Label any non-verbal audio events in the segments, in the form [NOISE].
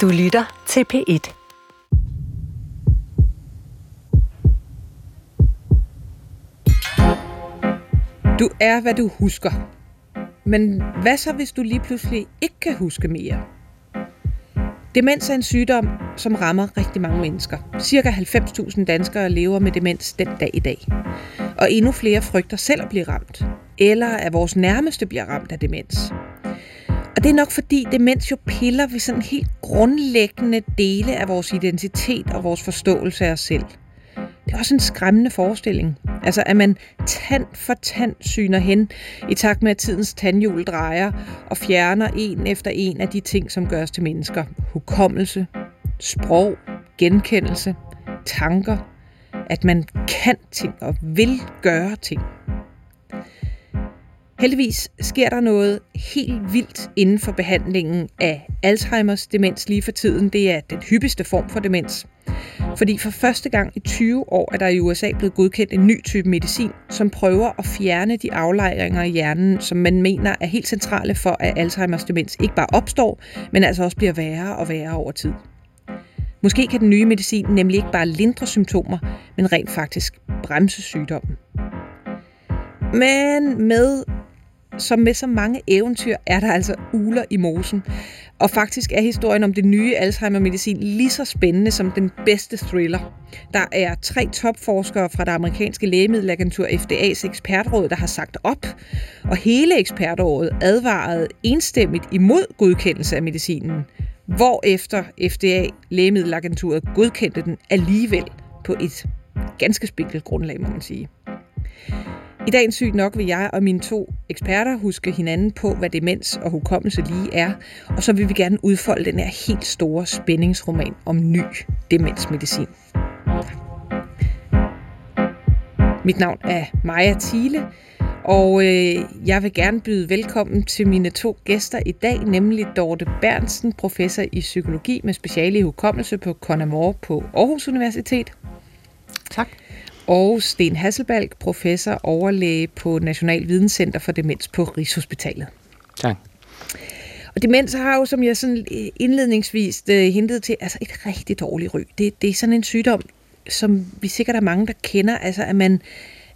Du lytter til P1. Du er, hvad du husker. Men hvad så, hvis du lige pludselig ikke kan huske mere? Demens er en sygdom, som rammer rigtig mange mennesker. Cirka 90.000 danskere lever med demens den dag i dag. Og endnu flere frygter selv at blive ramt. Eller at vores nærmeste bliver ramt af demens. Og det er nok fordi demens jo piller ved sådan helt grundlæggende dele af vores identitet og vores forståelse af os selv. Det er også en skræmmende forestilling. Altså at man tand for tand syner hen i takt med at tidens tandhjul drejer og fjerner en efter en af de ting, som gøres til mennesker. Hukommelse, sprog, genkendelse, tanker, at man kan ting og vil gøre ting. Heldigvis sker der noget helt vildt inden for behandlingen af Alzheimers demens lige for tiden. Det er den hyppigste form for demens. Fordi for første gang i 20 år er der i USA blevet godkendt en ny type medicin, som prøver at fjerne de aflejringer i hjernen, som man mener er helt centrale for, at Alzheimers demens ikke bare opstår, men altså også bliver værre og værre over tid. Måske kan den nye medicin nemlig ikke bare lindre symptomer, men rent faktisk bremse sygdommen. Men med som med så mange eventyr er der altså uler i mosen. Og faktisk er historien om det nye Alzheimer-medicin lige så spændende som den bedste thriller. Der er tre topforskere fra det amerikanske lægemiddelagentur FDA's ekspertråd, der har sagt op, og hele ekspertrådet advarede enstemmigt imod godkendelse af medicinen, hvorefter FDA, lægemiddelagenturet, godkendte den alligevel på et ganske spinkelt grundlag, må man sige. I dagens sygt nok vil jeg og mine to eksperter huske hinanden på, hvad demens og hukommelse lige er, og så vil vi gerne udfolde den her helt store spændingsroman om ny demensmedicin. Mit navn er Maja Thiele, og øh, jeg vil gerne byde velkommen til mine to gæster i dag, nemlig Dorte Bernsen, professor i psykologi med speciale i hukommelse på Conamore på Aarhus Universitet. Tak og Sten Hasselbalg, professor overlæge på National Videnscenter for Demens på Rigshospitalet. Tak. Og demens har jo, som jeg sådan indledningsvis uh, hintede til, altså et rigtig dårligt ry. Det, det er sådan en sygdom, som vi sikkert er mange, der kender, altså at man,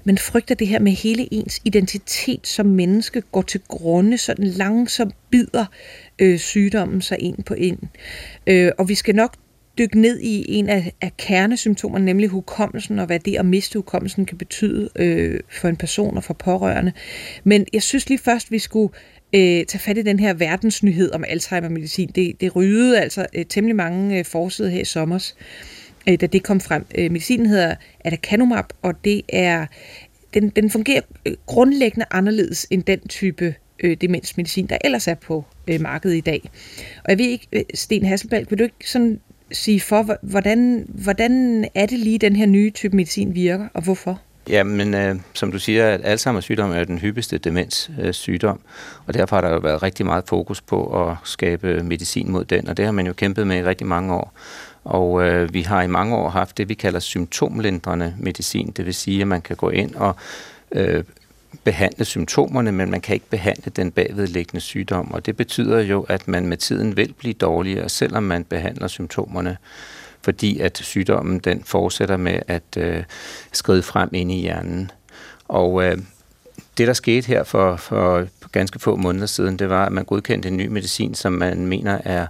man frygter det her med hele ens identitet som menneske går til grunde, sådan langsomt bider øh, sygdommen sig ind på ind. Øh, og vi skal nok dykke ned i en af, af kernesymptomerne, nemlig hukommelsen, og hvad det at miste hukommelsen kan betyde øh, for en person og for pårørende. Men jeg synes lige først, vi skulle øh, tage fat i den her verdensnyhed om Alzheimer-medicin. Det, det rydede altså øh, temmelig mange øh, forsider her i sommer, øh, da det kom frem. Øh, medicinen hedder Adacanumab, og det er den, den fungerer øh, grundlæggende anderledes end den type øh, demensmedicin, der ellers er på øh, markedet i dag. Og jeg ved ikke, øh, Sten Hasselbalg, vil du ikke sådan sige for, hvordan, hvordan er det lige, den her nye type medicin virker, og hvorfor? Jamen, øh, som du siger, at Alzheimer's sygdom er den hyppigste demenssygdom, øh, og derfor har der jo været rigtig meget fokus på at skabe medicin mod den, og det har man jo kæmpet med i rigtig mange år. Og øh, vi har i mange år haft det, vi kalder symptomlindrende medicin, det vil sige, at man kan gå ind og øh, behandle symptomerne, men man kan ikke behandle den bagvedliggende sygdom, og det betyder jo, at man med tiden vil blive dårligere, selvom man behandler symptomerne, fordi at sygdommen den fortsætter med at øh, skride frem ind i hjernen. Og øh, det, der skete her for, for ganske få måneder siden, det var, at man godkendte en ny medicin, som man mener er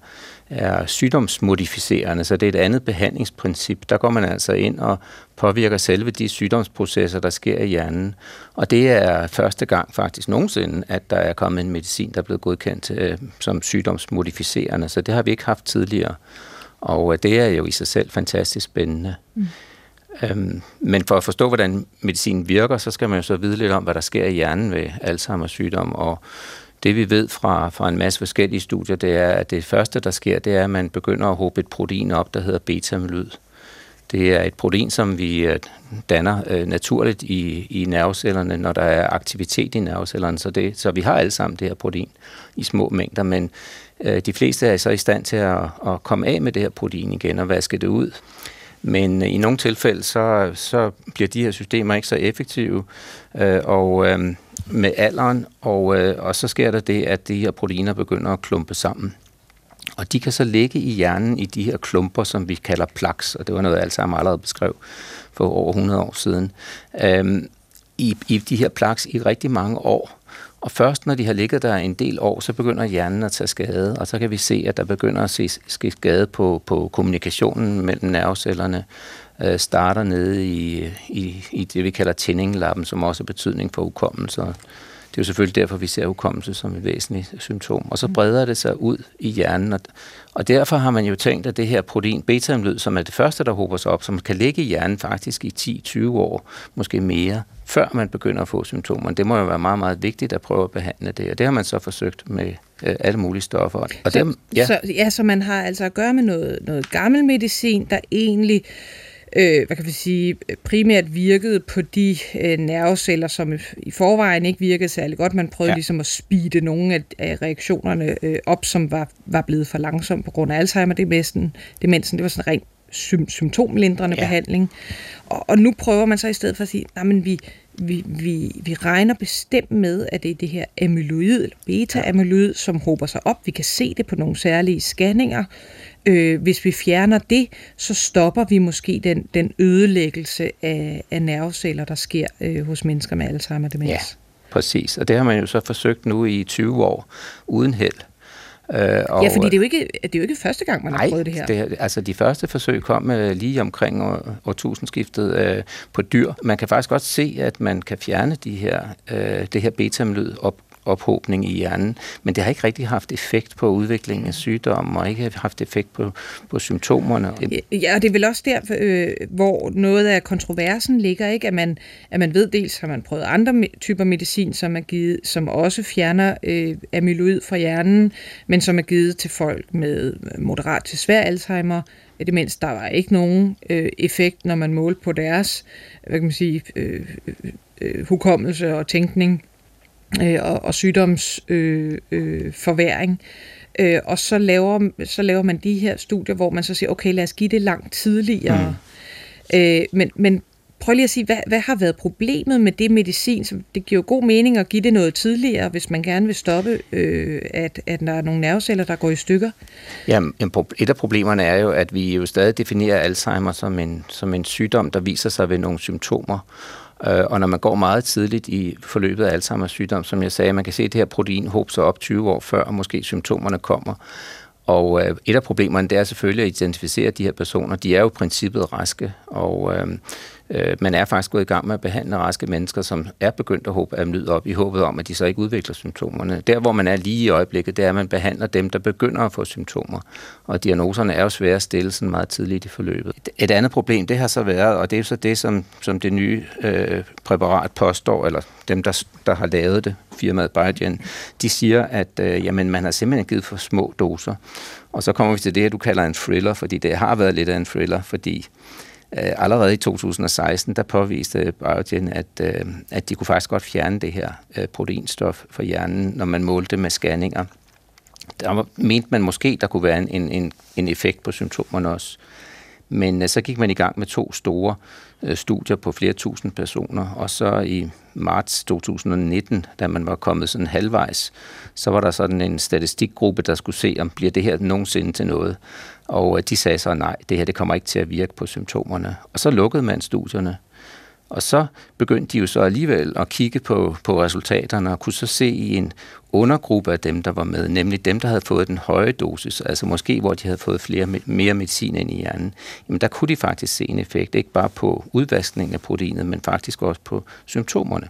er sygdomsmodificerende, så det er et andet behandlingsprincip. Der går man altså ind og påvirker selve de sygdomsprocesser, der sker i hjernen. Og det er første gang faktisk nogensinde, at der er kommet en medicin, der er blevet godkendt øh, som sygdomsmodificerende, så det har vi ikke haft tidligere. Og øh, det er jo i sig selv fantastisk spændende. Mm. Øhm, men for at forstå, hvordan medicinen virker, så skal man jo så vide lidt om, hvad der sker i hjernen ved Alzheimer's sygdom, og det vi ved fra, fra en masse forskellige studier, det er, at det første, der sker, det er, at man begynder at håbe et protein op, der hedder beta-amyloid. Det er et protein, som vi øh, danner øh, naturligt i, i nervecellerne, når der er aktivitet i nervecellerne. Så, det, så vi har alle sammen det her protein i små mængder, men øh, de fleste er så i stand til at, at komme af med det her protein igen og vaske det ud. Men øh, i nogle tilfælde, så, så bliver de her systemer ikke så effektive, øh, og øh, med alderen, og, øh, og så sker der det, at de her proteiner begynder at klumpe sammen. Og de kan så ligge i hjernen i de her klumper, som vi kalder plaques, og det var noget, Alzheimer allerede beskrev for over 100 år siden, øhm, i, i de her plaques i rigtig mange år. Og først når de har ligget der en del år, så begynder hjernen at tage skade, og så kan vi se, at der begynder at ske skade på, på kommunikationen mellem nervecellerne, øh, starter nede i, i, i det, vi kalder tændinglappen, som også har betydning for hukommelse. Det er jo selvfølgelig derfor, vi ser hukommelse som et væsentligt symptom. Og så mm. breder det sig ud i hjernen, og, og derfor har man jo tænkt, at det her protein beta som er det første, der hober sig op, som kan ligge i hjernen faktisk i 10-20 år, måske mere, før man begynder at få symptomer. Det må jo være meget, meget vigtigt at prøve at behandle det, og det har man så forsøgt med øh, alle mulige stoffer. Og så, dem, ja. Så, ja, så man har altså at gøre med noget, noget gammel medicin, der egentlig øh, hvad kan vi sige, primært virkede på de øh, nerveceller, som i forvejen ikke virkede særlig godt. Man prøvede ja. ligesom at speede nogle af, af reaktionerne øh, op, som var, var blevet for langsomt på grund af Alzheimer-demensen. Demensen, det var sådan en ren sym- symptomlindrende ja. behandling. Og, og nu prøver man så i stedet for at sige, at vi, vi, vi, vi regner bestemt med, at det er det her amyloid, eller beta-amyloid, som hober sig op. Vi kan se det på nogle særlige scanninger. Øh, hvis vi fjerner det, så stopper vi måske den, den ødelæggelse af, af nerveceller, der sker øh, hos mennesker med Alzheimer demens. Ja, præcis. Og det har man jo så forsøgt nu i 20 år, uden held. Øh, og, ja, fordi det er, jo ikke, det er jo ikke første gang, man nej, har prøvet det her. Det, altså de første forsøg kom øh, lige omkring år, årtusindskiftet øh, på dyr. Man kan faktisk godt se, at man kan fjerne de her, øh, det her beta op ophobning i hjernen, men det har ikke rigtig haft effekt på udviklingen af sygdommen, og ikke haft effekt på, på symptomerne. Ja, og det er vel også der, øh, hvor noget af kontroversen ligger, ikke? At man, at man ved dels, har man prøvet andre typer medicin, som er givet, som også fjerner øh, amyloid fra hjernen, men som er givet til folk med moderat til svær Alzheimer, det mindst der var ikke nogen øh, effekt, når man målte på deres hvad kan man sige, øh, øh, øh hukommelse og tænkning øh, og, og sygdomsforværing. Øh, øh, og så laver, så laver man de her studier, hvor man så siger, okay, lad os give det langt tidligere. Mm. Øh, men, men prøv lige at sige, hvad, hvad har været problemet med det medicin? Så det giver jo god mening at give det noget tidligere, hvis man gerne vil stoppe, øh, at, at der er nogle nerveceller, der går i stykker. Ja, et af problemerne er jo, at vi jo stadig definerer Alzheimer som en, som en sygdom, der viser sig ved nogle symptomer. Øh, og når man går meget tidligt i forløbet af Alzheimer's sygdom, som jeg sagde, man kan se det her protein håbe sig op 20 år før, og måske symptomerne kommer. Og øh, et af problemerne, det er selvfølgelig at identificere de her personer. De er jo i princippet raske, og øh, Øh, man er faktisk gået i gang med at behandle raske mennesker, som er begyndt at håbe amyloid op, i håbet om, at de så ikke udvikler symptomerne. Der, hvor man er lige i øjeblikket, det er, at man behandler dem, der begynder at få symptomer. Og diagnoserne er jo svære at stille sådan meget tidligt i forløbet. Et andet problem, det har så været, og det er jo så det, som, som det nye øh, præparat påstår, eller dem, der, der har lavet det, firmaet Biogen, de siger, at øh, jamen, man har simpelthen givet for små doser. Og så kommer vi til det, du kalder en thriller, fordi det har været lidt af en thriller, fordi Øh, allerede i 2016, der påviste Biogen, at, øh, at de kunne faktisk godt fjerne det her øh, proteinstof fra hjernen, når man målte med scanninger. Der mente man måske, der kunne være en, en, en effekt på symptomerne også. Men så gik man i gang med to store studier på flere tusind personer, og så i marts 2019, da man var kommet sådan halvvejs, så var der sådan en statistikgruppe, der skulle se, om bliver det her nogensinde til noget. Og øh, de sagde så, nej, det her det kommer ikke til at virke på symptomerne. Og så lukkede man studierne. Og så begyndte de jo så alligevel at kigge på, på resultaterne og kunne så se i en undergruppe af dem, der var med, nemlig dem, der havde fået den høje dosis, altså måske hvor de havde fået flere, mere medicin ind i hjernen, jamen der kunne de faktisk se en effekt, ikke bare på udvaskningen af proteinet, men faktisk også på symptomerne.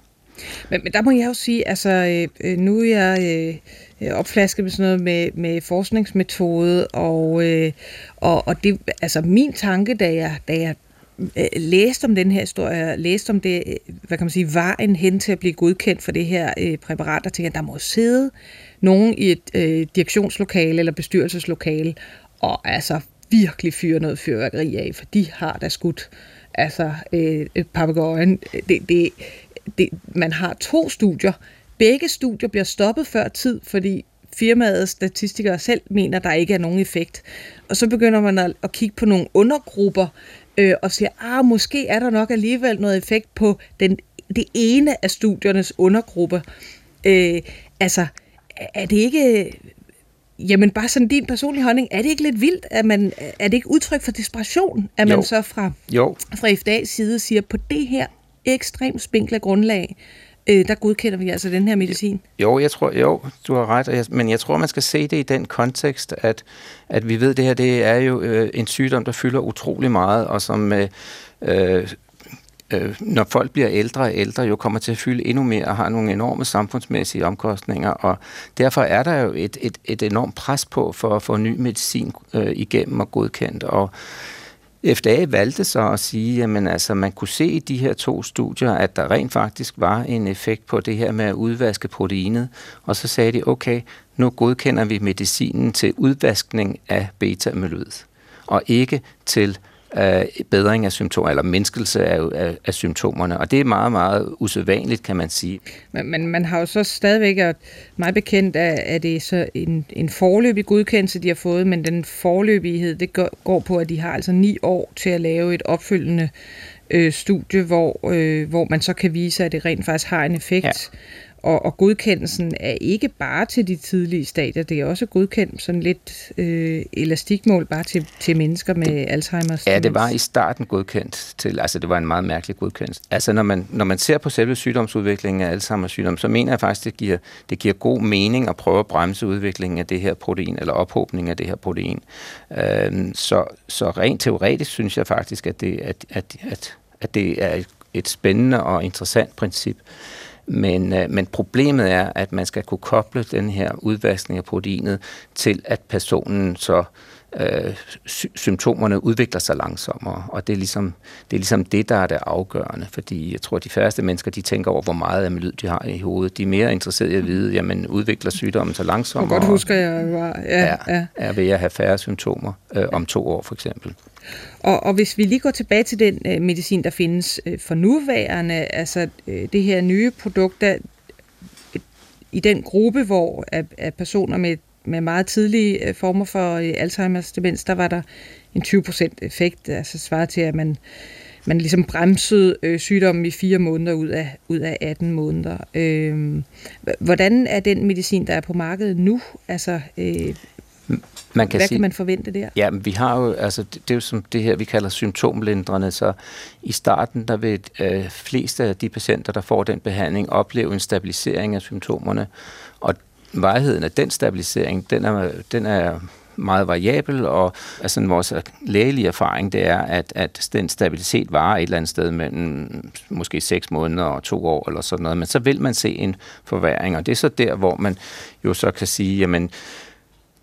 Men, men der må jeg jo sige, altså øh, nu er jeg øh, øh, opflasket med sådan noget med, med forskningsmetode, og, øh, og, og det, altså min tanke, da jeg, da jeg øh, læste om den her historie, læste om det, øh, hvad kan man sige, vejen hen til at blive godkendt for det her øh, præparat, der tænker, at der må sidde nogen i et øh, direktionslokale eller bestyrelseslokale, og altså virkelig fyre noget fyrværkeri af, for de har da skudt altså øh, papegøjen. Det, det, det, man har to studier. Begge studier bliver stoppet før tid, fordi firmaets statistikere selv mener, der ikke er nogen effekt. Og så begynder man at, at kigge på nogle undergrupper øh, og siger, ah, måske er der nok alligevel noget effekt på den, det ene af studiernes undergrupper. Øh, altså, er det ikke Jamen bare sådan din personlige holdning, er det ikke lidt vildt, at man, er det ikke udtryk for desperation, at Jo. man så fra, Jo, fra FDA's side siger, på det her ekstremt spinkle grundlag, øh, der godkender vi altså den her medicin? Jo, jeg tror, jo, du har ret, jeg- men jeg tror, man skal se det i den kontekst, at, at vi ved, at det her det er jo øh, en sygdom, der fylder utrolig meget, og som øh, øh, øh, når folk bliver ældre og ældre, jo kommer til at fylde endnu mere og har nogle enorme samfundsmæssige omkostninger, og derfor er der jo et, et, et enormt pres på for at få ny medicin øh, igennem og godkendt, og FDA valgte så at sige, at altså, man kunne se i de her to studier, at der rent faktisk var en effekt på det her med at udvaske proteinet. Og så sagde de, okay, nu godkender vi medicinen til udvaskning af beta-amyloid, og ikke til øh, bedring af symptomer, eller mindskelse af, af, af symptomerne. Og det er meget, meget usædvanligt, kan man sige. Men, men man har jo så stadigvæk, og mig bekendt, er, er det så en, en forløbig godkendelse, de har fået, men den forløbighed, det går, går på, at de har altså ni år til at lave et opfølgende øh, studie, hvor, øh, hvor man så kan vise, at det rent faktisk har en effekt. Ja. Og, og godkendelsen er ikke bare til de tidlige stadier, det er også godkendt sådan lidt øh, elastikmål bare til, til mennesker med Alzheimer's. Ja, det var i starten godkendt til, altså det var en meget mærkelig godkendelse. Altså når man, når man ser på selve sygdomsudviklingen af Alzheimer's sygdom, så mener jeg faktisk, det giver, det giver god mening at prøve at bremse udviklingen af det her protein, eller ophobningen af det her protein. Øhm, så, så rent teoretisk synes jeg faktisk, at det, at, at, at, at det er et, et spændende og interessant princip. Men, øh, men problemet er, at man skal kunne koble den her udvaskning af proteinet til, at personen så øh, sy- symptomerne udvikler sig langsommere. Og det er, ligesom, det er ligesom det, der er det afgørende. Fordi jeg tror, at de færreste mennesker, de tænker over, hvor meget amyloid de har i hovedet. De er mere interesserede i at vide, jamen udvikler sygdommen sig Jeg langsommere? kan godt huske, at jeg var... Ja, ja. er, er ved at have færre symptomer øh, om to år for eksempel. Og, og hvis vi lige går tilbage til den øh, medicin, der findes øh, for nuværende, altså øh, det her nye produkt, der, øh, i den gruppe, hvor af, af personer med, med meget tidlige øh, former for øh, Alzheimer's demens, der var der en 20% effekt, altså svarer til, at man, man ligesom bremsede øh, sygdommen i fire måneder ud af, ud af 18 måneder. Øh, hvordan er den medicin, der er på markedet nu? Altså, øh, man kan hvad sige, kan man forvente der? Ja, men vi har jo, altså det, det er jo som det her, vi kalder symptomlindrende, så i starten, der vil øh, fleste af de patienter, der får den behandling, opleve en stabilisering af symptomerne, og varigheden af den stabilisering, den er, den er meget variabel, og altså, vores lægelige erfaring, det er, at, at den stabilitet varer et eller andet sted mellem måske 6 måneder og to år, eller sådan noget, men så vil man se en forværing, og det er så der, hvor man jo så kan sige, jamen,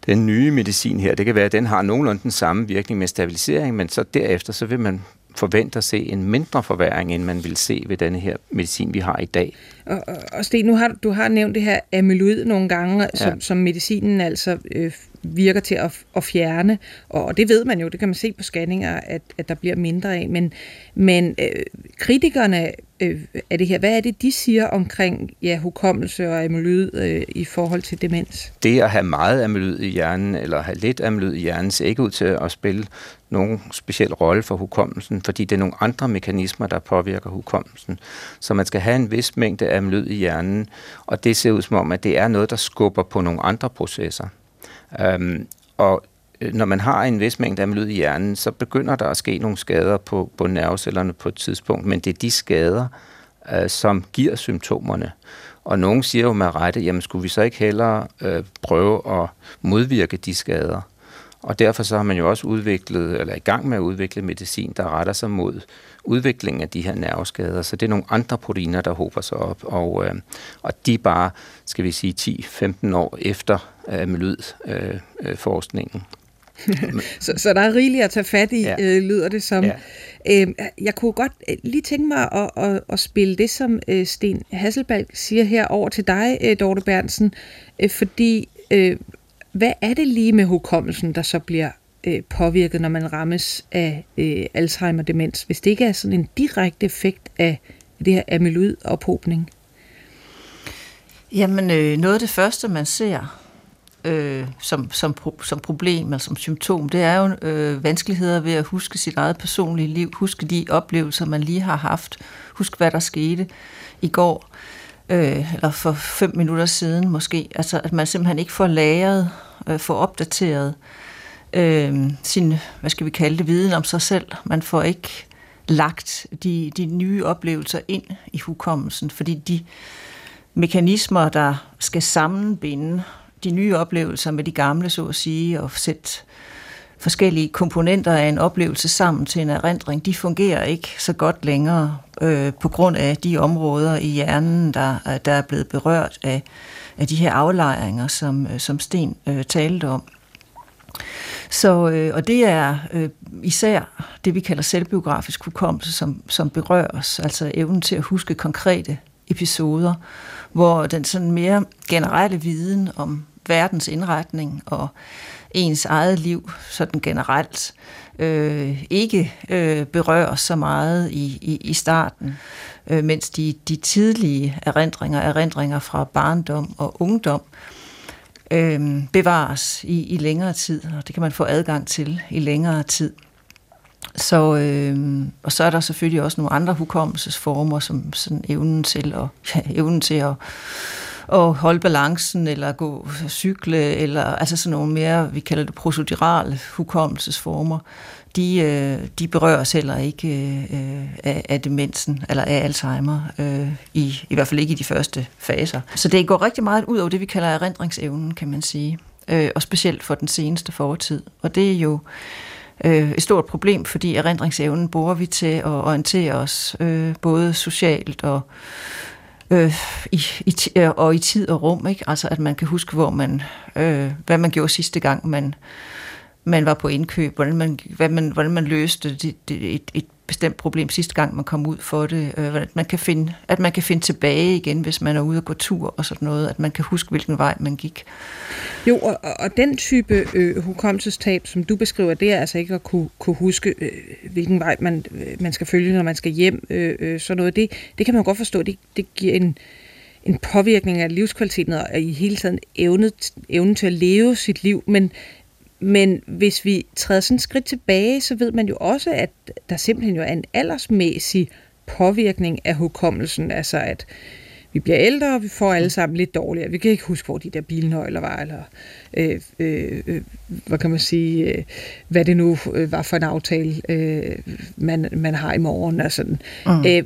den nye medicin her, det kan være, at den har nogenlunde den samme virkning med stabilisering, men så derefter, så vil man forvente at se en mindre forværing, end man vil se ved denne her medicin, vi har i dag. Og, og, og Sten, nu har du- du har nævnt det her amyloid nogle gange, som, Ja. som medicinen altså øh, virker til at, at fjerne, og, og det ved man jo, det kan man se på scanninger, at, at der bliver mindre af, men, men øh, kritikerne øh, af det her, hvad er det, de siger omkring ja, hukommelse og amyloid øh, i forhold til demens? Det at have meget amyloid i hjernen, eller have lidt amyloid i hjernen, ser ikke ud til at spille nogen speciel rolle for hukommelsen, fordi det er nogle andre mekanismer, der påvirker hukommelsen. Så man skal have en vis mængde amyloid i hjernen, og det ser ud som om, at det er noget, der skubber på nogle andre processer. Øhm, og Øh, når man har en vis mængde amyloid i hjernen, så begynder der at ske nogle skader på, på nervecellerne på et tidspunkt, men det er de skader, øh, som giver symptomerne. Og nogen siger jo med rette, jamen skulle vi så ikke hellere øh, prøve at modvirke de skader? Og derfor så har man jo også udviklet, eller er i gang med at udvikle medicin, der retter sig mod udviklingen af de her nerveskader. Så det er nogle andre proteiner, der hober sig op, og, øh, og de er bare, skal vi sige, 10-15 år efter øh, amyloid-forskningen. [LAUGHS] Så, så der er rigeligt at tage fat i, ja. Øh, lyder det som. Ja. Øh, jeg kunne godt øh, lige tænke mig at, at, at spille det, som øh, Sten Hasselbalg siger her over til dig, øh, Dorte Bernsen, øh, fordi øh, hvad er det lige med hukommelsen, der så bliver øh, påvirket, når man rammes af øh, Alzheimer-demens, hvis det ikke er sådan en direkte effekt af det her amyloid-ophobning? Jamen, øh, noget af det første, man ser øh, som, som, som problem eller som symptom, det er jo øh, vanskeligheder ved at huske sit eget personlige liv, huske de oplevelser, man lige har haft, huske, hvad der skete i går. øh, eller for fem minutter siden måske. Altså at man simpelthen ikke får lagret, øh, får opdateret øh, sin, hvad skal vi kalde det, viden om sig selv. Man får ikke lagt de, de nye oplevelser ind i hukommelsen, fordi de mekanismer, der skal sammenbinde de nye oplevelser med de gamle, så at sige, og sætte forskellige komponenter af en oplevelse sammen til en erindring, de fungerer ikke så godt længere øh, på grund af de områder i hjernen, der, der er blevet berørt af, af de her aflejringer, som, øh, som Sten øh, talte om. Så, øh, og det er øh, især det, vi kalder selvbiografisk hukommelse, som, som berører os, altså evnen til at huske konkrete episoder, hvor den sådan mere generelle viden om verdens indretning og ens eget liv sådan generelt øh, ikke øh, berører så meget i, i, i starten, øh, mens de, de tidlige erindringer, erindringer fra barndom og ungdom, øh, bevares i, i længere tid, og det kan man få adgang til i længere tid. Så, øh, og så er der selvfølgelig også nogle andre hukommelsesformer, som sådan evnen til at, ja, [LAUGHS] evnen til at, at holde balancen, eller gå cykle, eller altså sådan nogle mere, vi kalder det procedurale hukommelsesformer, de, øh, de berøres heller ikke øh, af, af demensen, eller af Alzheimer, øh, i, i hvert fald ikke i de første faser. Så det går rigtig meget ud over det, vi kalder erindringsevnen, kan man sige, øh, og specielt for den seneste fortid. Og det er jo øh, et stort problem, fordi erindringsevnen bruger vi til at orientere os, øh, både socialt og øh, i, i, øh, og i tid og rum, ikke? Altså at man kan huske, hvor man, øh, hvad man gjorde sidste gang, man man var på indkøb, hvordan man, hvad man, hvordan man løste det, det, et, et bestemt problem sidste gang, man kom ud for det, øh, at, man kan finde, at man kan finde tilbage igen, hvis man er ude og gå tur og sådan noget, at man kan huske, hvilken vej man gik. Jo, og, og den type øh, hukommelsestab, som du beskriver, det er altså ikke at kunne, kunne huske, øh, hvilken vej man, øh, man skal følge, når man skal hjem, øh, øh, sådan noget. Det, det kan man godt forstå, det, det giver en, en påvirkning af livskvaliteten og i hele tiden evne, evnen til at leve sit liv, men men hvis vi træder sådan et skridt tilbage, så ved man jo også, at der simpelthen jo er en aldersmæssig påvirkning af hukommelsen. Altså at vi bliver ældre, og vi får alle sammen lidt dårligere. Vi kan ikke huske, hvor de der bilnøgler var, eller øh, øh, øh, hvad kan man sige, øh, hvad det nu øh, var for en aftale, øh, man, man har i morgen. Og sådan. Mm. Øh,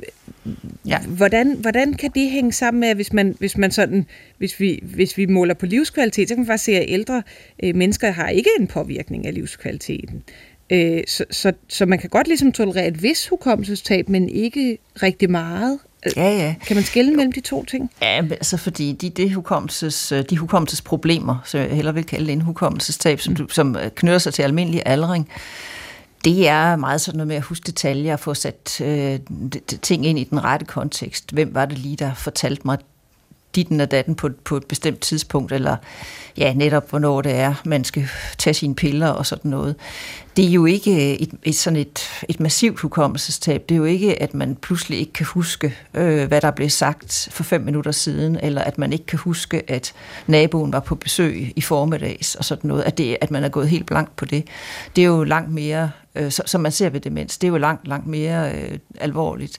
ja. hvordan, hvordan kan det hænge sammen med, hvis man, hvis man sådan, hvis vi, hvis vi måler på livskvalitet, så kan man faktisk se, at ældre øh, mennesker har ikke en påvirkning af livskvaliteten. Øh, så, så, så man kan godt ligesom tolerere et vis hukommelsestab, men ikke rigtig meget. Ja, ja. Kan man skille mellem de to ting? Ja, altså fordi de, de, hukommelses, de hukommelsesproblemer, så jeg heller vil kalde det en hukommelsestab, som, som knytter sig til almindelig aldring, det er meget sådan noget med at huske detaljer og få sat øh, ting ind i den rette kontekst. Hvem var det lige, der fortalte mig ditten og datten på, på et bestemt tidspunkt, eller ja, netop hvornår det er, man skal tage sine piller og sådan noget. Det er jo ikke øh, et, et sådan et, et massivt hukommelsestab. Det er jo ikke, at man pludselig ikke kan huske, øh, hvad der blev sagt for fem minutter siden, eller at man ikke kan huske, at naboen var på besøg i formiddags og sådan noget. At, det, at man er gået helt blank på det. Det er jo langt mere, øh, som man ser ved demens, det er jo langt, langt mere øh, alvorligt.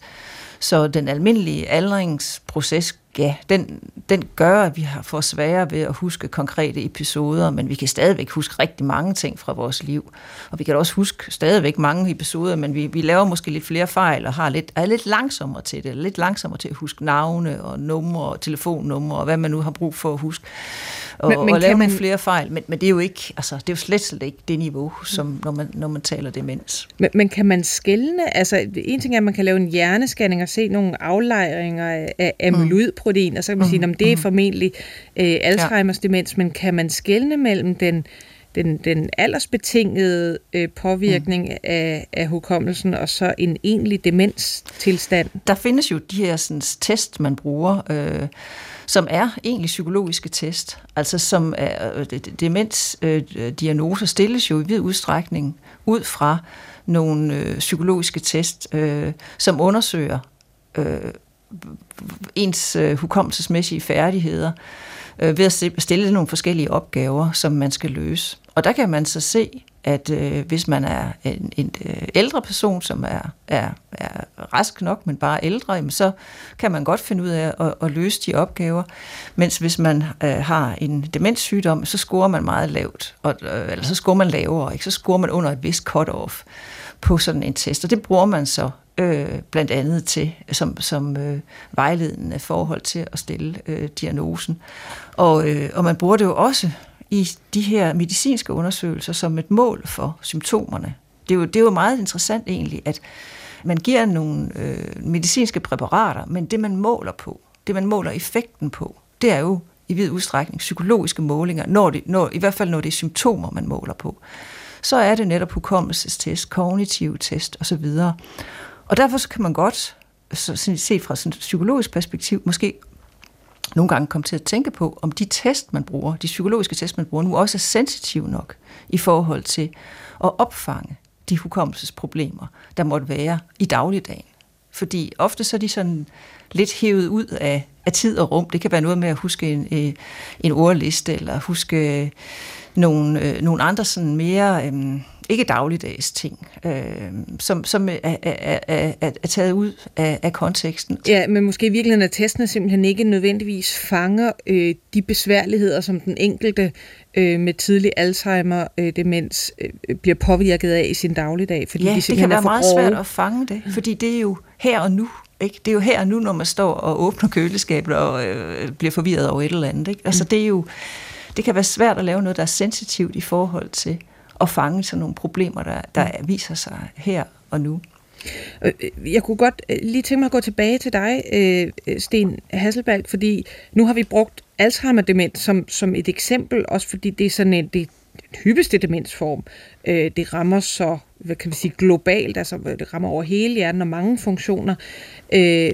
Så den almindelige aldringsproces ja, den, den gør, at vi har for sværere ved at huske konkrete episoder, men vi kan stadigvæk huske rigtig mange ting fra vores liv. Og vi kan også huske stadigvæk mange episoder, men vi, vi laver måske lidt flere fejl og har lidt, er lidt langsommere til det, lidt langsommere til at huske navne og numre og telefonnumre og hvad man nu har brug for at huske. Og, men, men og lave man... flere fejl, men, men det er jo ikke, altså, det er jo slet, slet ikke det niveau, som når man, når man taler demens. Men, men kan man skælne, altså en ting er, at man kan lave en hjernescanning og se nogle aflejringer af amyloid protein, og så kan man sige, at det er mhm. formentlig øh, Alzheimers ja. demens, men kan man skelne mellem den, den, den aldersbetingede øh, påvirkning mm. af, af hukommelsen og så en egentlig demenstilstand? Der findes jo de her sådan, test, man bruger, øh, som er egentlig psykologiske test. Altså som er, øh, demensdiagnoser øh, stilles jo i vid udstrækning ud fra nogle øh, psykologiske test, øh, som undersøger øh, ens øh, hukommelsesmæssige færdigheder øh, ved at stille nogle forskellige opgaver, som man skal løse. Og der kan man så se at øh, hvis man er en, en øh, ældre person, som er, er, er rask nok, men bare ældre, jamen, så kan man godt finde ud af at, at løse de opgaver. Mens hvis man øh, har en demenssygdom, så scorer man meget lavt, og, øh, eller så scorer man lavere, ikke? så scorer man under et vist cut-off på sådan en test, og det bruger man så øh, blandt andet til som, som øh, vejledende forhold til at stille øh, diagnosen. Og, øh, og man bruger det jo også i de her medicinske undersøgelser som et mål for symptomerne. Det er jo, det er jo meget interessant egentlig, at man giver nogle øh, medicinske præparater, men det man måler på, det man måler effekten på, det er jo i vid udstrækning psykologiske målinger, når det, når, i hvert fald når det er symptomer, man måler på. Så er det netop hukommelsestest, kognitive test osv. Og derfor så kan man godt, så, set fra sådan et psykologisk perspektiv, måske nogle gange komme til at tænke på, om de test, man bruger, de psykologiske test, man bruger nu, også er sensitive nok i forhold til at opfange de hukommelsesproblemer, der måtte være i dagligdagen. Fordi ofte så er de sådan lidt hævet ud af, af tid og rum. Det kan være noget med at huske en, øh, en ordliste, eller huske øh, nogle, øh, nogle andre sådan mere... Øh, ikke dagligdags ting, øh, som, som er, er, er, er, taget ud af, af konteksten. Ja, men måske i virkeligheden er testene simpelthen ikke nødvendigvis fanger øh, de besværligheder, som den enkelte øh, med tidlig Alzheimer-demens øh, øh, bliver påvirket af i sin dagligdag. Fordi ja, de det kan være meget grove. svært at fange det, fordi det er jo her og nu. Ikke? Det er jo her og nu, når man står og åbner køleskabet og øh, bliver forvirret over et eller andet. Ikke? Altså, mm. det er jo det kan være svært at lave noget, der er sensitivt i forhold til at fange sådan nogle problemer, der, der viser sig her og nu. Øh, jeg kunne godt øh, lige tænke mig at gå tilbage til dig, øh, Sten Hasselbalg, fordi nu har vi brugt Alzheimer-demens som, som et eksempel, også fordi det er sådan en, det hyppigste demensform. Det rammer så, hvad kan vi sige, globalt, altså det rammer over hele hjernen og mange funktioner.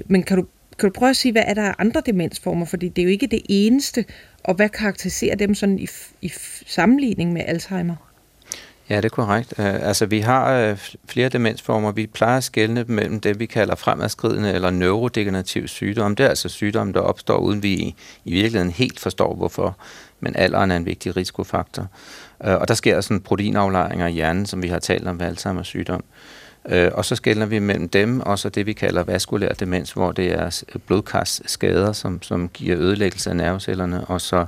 Men kan du, kan du prøve at sige, hvad er der af andre demensformer? Fordi det er jo ikke det eneste, og hvad karakteriserer dem sådan i, i sammenligning med Alzheimer? Ja, det er korrekt. Uh, altså, vi har uh, flere demensformer. Vi plejer at skelne mellem det, vi kalder fremadskridende eller neurodegenerativ sygdom. Det er altså sygdomme, der opstår, uden vi i, i virkeligheden helt forstår, hvorfor. Men alderen er en vigtig risikofaktor. Uh, og der sker sådan proteinaflejringer i hjernen, som vi har talt om ved Alzheimer's sygdom. Uh, og så skældner vi mellem dem og så det, vi kalder vaskulær demens, hvor det er blodkarsskader, som, som giver ødelæggelse af nervecellerne, og så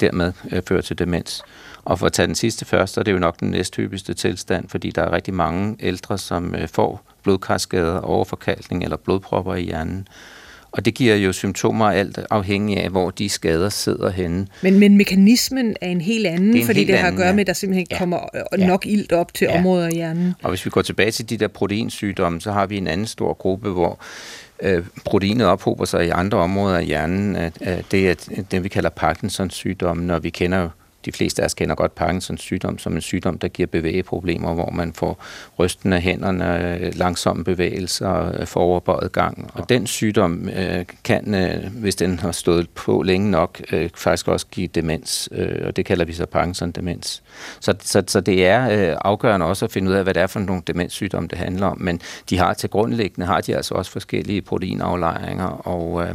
dermed fører til demens. Og for at tage den sidste først, så er det jo nok den næsthyppigste tilstand, fordi der er rigtig mange ældre, som øh, får blodkarskader, overforkalkning eller blodpropper i hjernen. Og det giver jo symptomer alt afhængig af, hvor de skader sidder henne. Men, men mekanismen er en helt anden, det en fordi helt det har at gøre med, at der simpelthen ja. kommer øh, nok ja. ilt op til ja. områder af hjernen. Og hvis vi går tilbage til de der proteinsygdomme, så har vi en anden stor gruppe, hvor øh, proteinet ophober sig i andre områder af hjernen. det er det, vi kalder Parkinsons sygdomme, når vi kender de fleste af os kender godt Parkinsons sygdom som en sygdom, der giver bevægeproblemer, hvor man får rysten af hænderne, langsomme bevægelser, øh, foroverbøjet gang. Og den sygdom øh, kan, øh, hvis den har stået på længe nok, øh, faktisk også give demens, øh, og det kalder vi så Parkinson-demens. Så, så, så det er øh, afgørende også at finde ud af, hvad det er for nogle demenssygdomme, det handler om. Men de har til grundlæggende, har de altså også forskellige proteinaflejringer, og øh,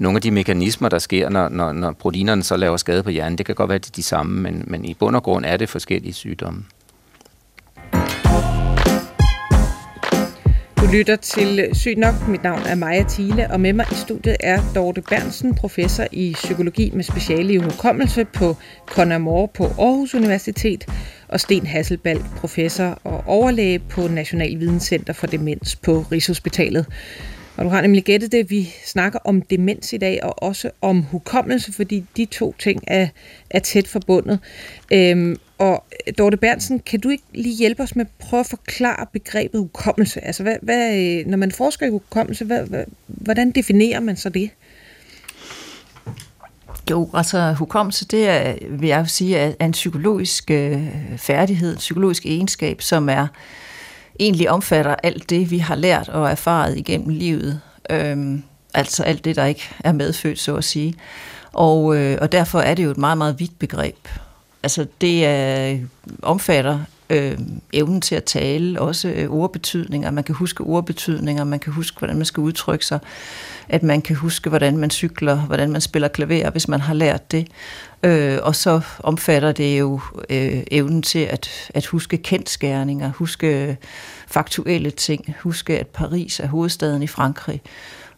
nogle af de mekanismer, der sker, når, når, når proteinerne så laver skade på hjernen, det kan godt være, at det er de samme, men, men i bund og grund er det forskellige sygdomme. Du lytter til Syg Nok. Mit navn er Maja Thiele, og med mig i studiet er Dorte Bernsen, professor i psykologi med speciale i hukommelse på Conamore på Aarhus Universitet, og Sten Hasselbalg, professor og overlæge på National Videnscenter for Demens på Rigshospitalet. Og du har nemlig gættet det, vi snakker om demens i dag, og også om hukommelse, fordi de to ting er, er tæt forbundet. Øhm, og Dorte Bernsen, kan du ikke lige hjælpe os med at prøve at forklare begrebet hukommelse? Altså, hvad, hvad, øh, når man forsker i hukommelse, hvad, hvad, hvordan definerer man så det? Jo, altså hukommelse, det er, vil jeg sige, er en psykologisk øh, færdighed, en psykologisk egenskab, som er egentlig omfatter alt det, vi har lært og erfaret igennem livet. Øhm, altså alt det, der ikke er medfødt, så at sige. Og, øh, og derfor er det jo et meget, meget vidt begreb. Altså det øh, omfatter øh, evnen til at tale, også øh, ordbetydninger. Man kan huske ordbetydninger, man kan huske, hvordan man skal udtrykke sig, at man kan huske, hvordan man cykler, hvordan man spiller klaver, hvis man har lært det. Øh, og så omfatter det jo øh, evnen til at, at huske kendskærninger, huske øh, faktuelle ting, huske, at Paris er hovedstaden i Frankrig.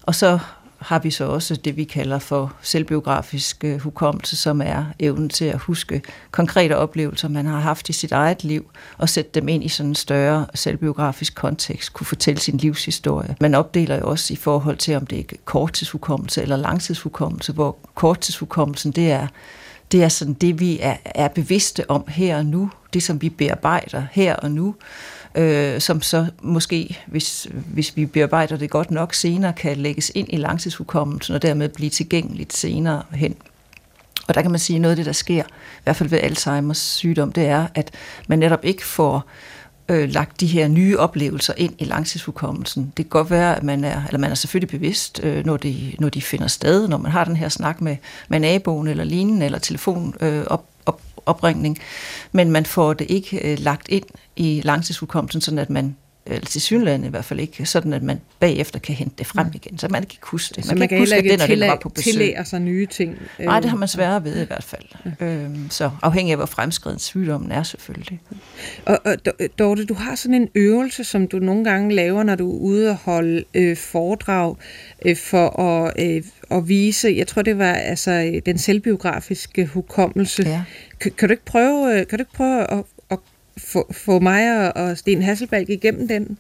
Og så har vi så også det, vi kalder for selvbiografisk øh, hukommelse, som er evnen til at huske konkrete oplevelser, man har haft i sit eget liv, og sætte dem ind i sådan en større selvbiografisk kontekst, kunne fortælle sin livshistorie. Man opdeler jo også i forhold til, om det er korttidshukommelse eller langtidshukommelse, hvor korttidshukommelsen, det er det er sådan det, vi er, er bevidste om her og nu, det som vi bearbejder her og nu, øh, som så måske, hvis, hvis vi bearbejder det godt nok senere, kan lægges ind i langtidshukommelsen og dermed blive tilgængeligt senere hen. Og der kan man sige, at noget af det, der sker, i hvert fald ved Alzheimers sygdom, det er, at man netop ikke får øh, lagt de her nye oplevelser ind i langtidshukommelsen. Det kan godt være, at man er, eller man er selvfølgelig bevidst, øh, når, de, når de finder sted, når man har den her snak med, med naboen eller lignende, eller telefon øh, op, opringning, men man får det ikke øh, lagt ind i langtidshukommelsen, sådan at man eller til synligheden i hvert fald ikke, sådan at man bagefter kan hente det frem igen, så man kan ikke huske det. Man, man kan, ikke huske det, når det var på besøg. tillære sig nye ting. Nej, det har man sværere ved i hvert fald. Ja. Øhm, så afhængig af, hvor fremskreden sygdommen er selvfølgelig. Og, og Dorte, du har sådan en øvelse, som du nogle gange laver, når du er ude og holde øh, foredrag øh, for at, øh, at vise, jeg tror det var altså den selvbiografiske hukommelse. Ja. Kan, kan du ikke prøve, øh, kan du ikke prøve at, få, få mig og Sten Hasselbalg igennem den?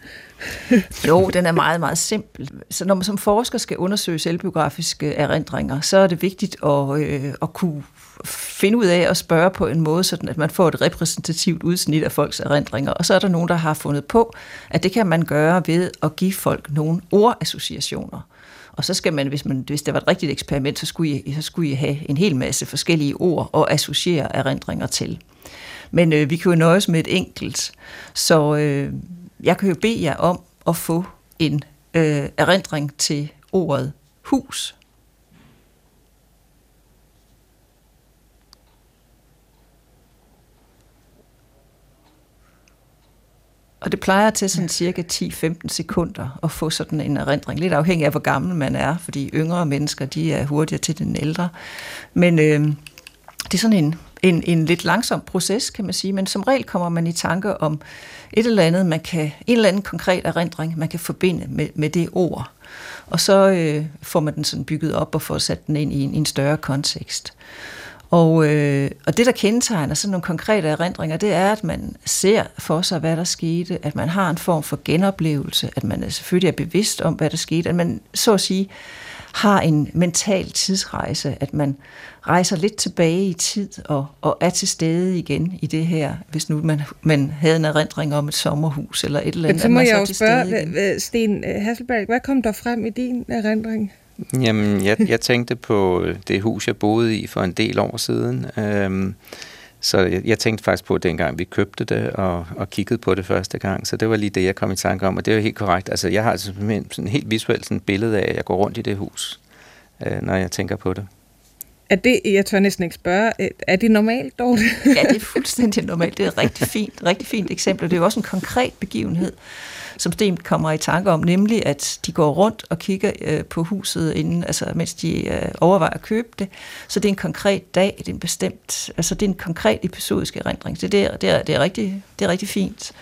[LAUGHS] jo, den er meget, meget simpel. Så når man som forsker skal undersøge selvbiografiske erindringer, så er det vigtigt at, øh, at kunne finde ud af at spørge på en måde, sådan at man får et repræsentativt udsnit af folks erindringer. Og så er der nogen, der har fundet på, at det kan man gøre ved at give folk nogle ordassociationer. Og så skal man, hvis, man, hvis det var et rigtigt eksperiment, så skulle, I, så skulle I have en hel masse forskellige ord og associere erindringer til. Men øh, vi kan jo nøjes med et enkelt. Så øh, jeg kan jo bede jer om at få en øh, erindring til ordet hus. Og det plejer til sådan cirka 10-15 sekunder at få sådan en erindring. Lidt afhængig af, hvor gammel man er, fordi yngre mennesker, de er hurtigere til den ældre. Men øh, det er sådan en en, en lidt langsom proces, kan man sige, men som regel kommer man i tanke om et eller andet, man kan, en eller anden konkret erindring, man kan forbinde med, med det ord. Og så øh, får man den sådan bygget op og får sat den ind i en, i en større kontekst. Og, øh, og det, der kendetegner sådan nogle konkrete erindringer, det er, at man ser for sig, hvad der skete, at man har en form for genoplevelse, at man selvfølgelig er bevidst om, hvad der skete, at man så at sige har en mental tidsrejse, at man rejser lidt tilbage i tid og, og er til stede igen i det her, hvis nu man, man havde en erindring om et sommerhus eller et eller andet. Men så må jeg jo spørge, Sten Hasselberg, hvad kom der frem i din erindring? Jamen, jeg, jeg tænkte på det hus, jeg boede i for en del år siden. Øhm, så jeg, jeg tænkte faktisk på, dengang vi købte det og, og kiggede på det første gang. Så det var lige det, jeg kom i tanke om, og det er jo helt korrekt. Altså, jeg har altså sådan helt visuelt sådan et billede af, at jeg går rundt i det hus, øh, når jeg tænker på det. Er det, jeg tør næsten ikke spørge, er det normalt, dog? ja, det er fuldstændig normalt. Det er et rigtig fint, rigtig fint eksempel. Det er jo også en konkret begivenhed som Sten kommer i tanke om, nemlig at de går rundt og kigger øh, på huset, inden, altså, mens de øh, overvejer at købe det. Så det er en konkret dag, det er en bestemt, altså det er en konkret episodisk erindring. Det, det, er, det, er, det, er, rigtig, det er rigtig fint.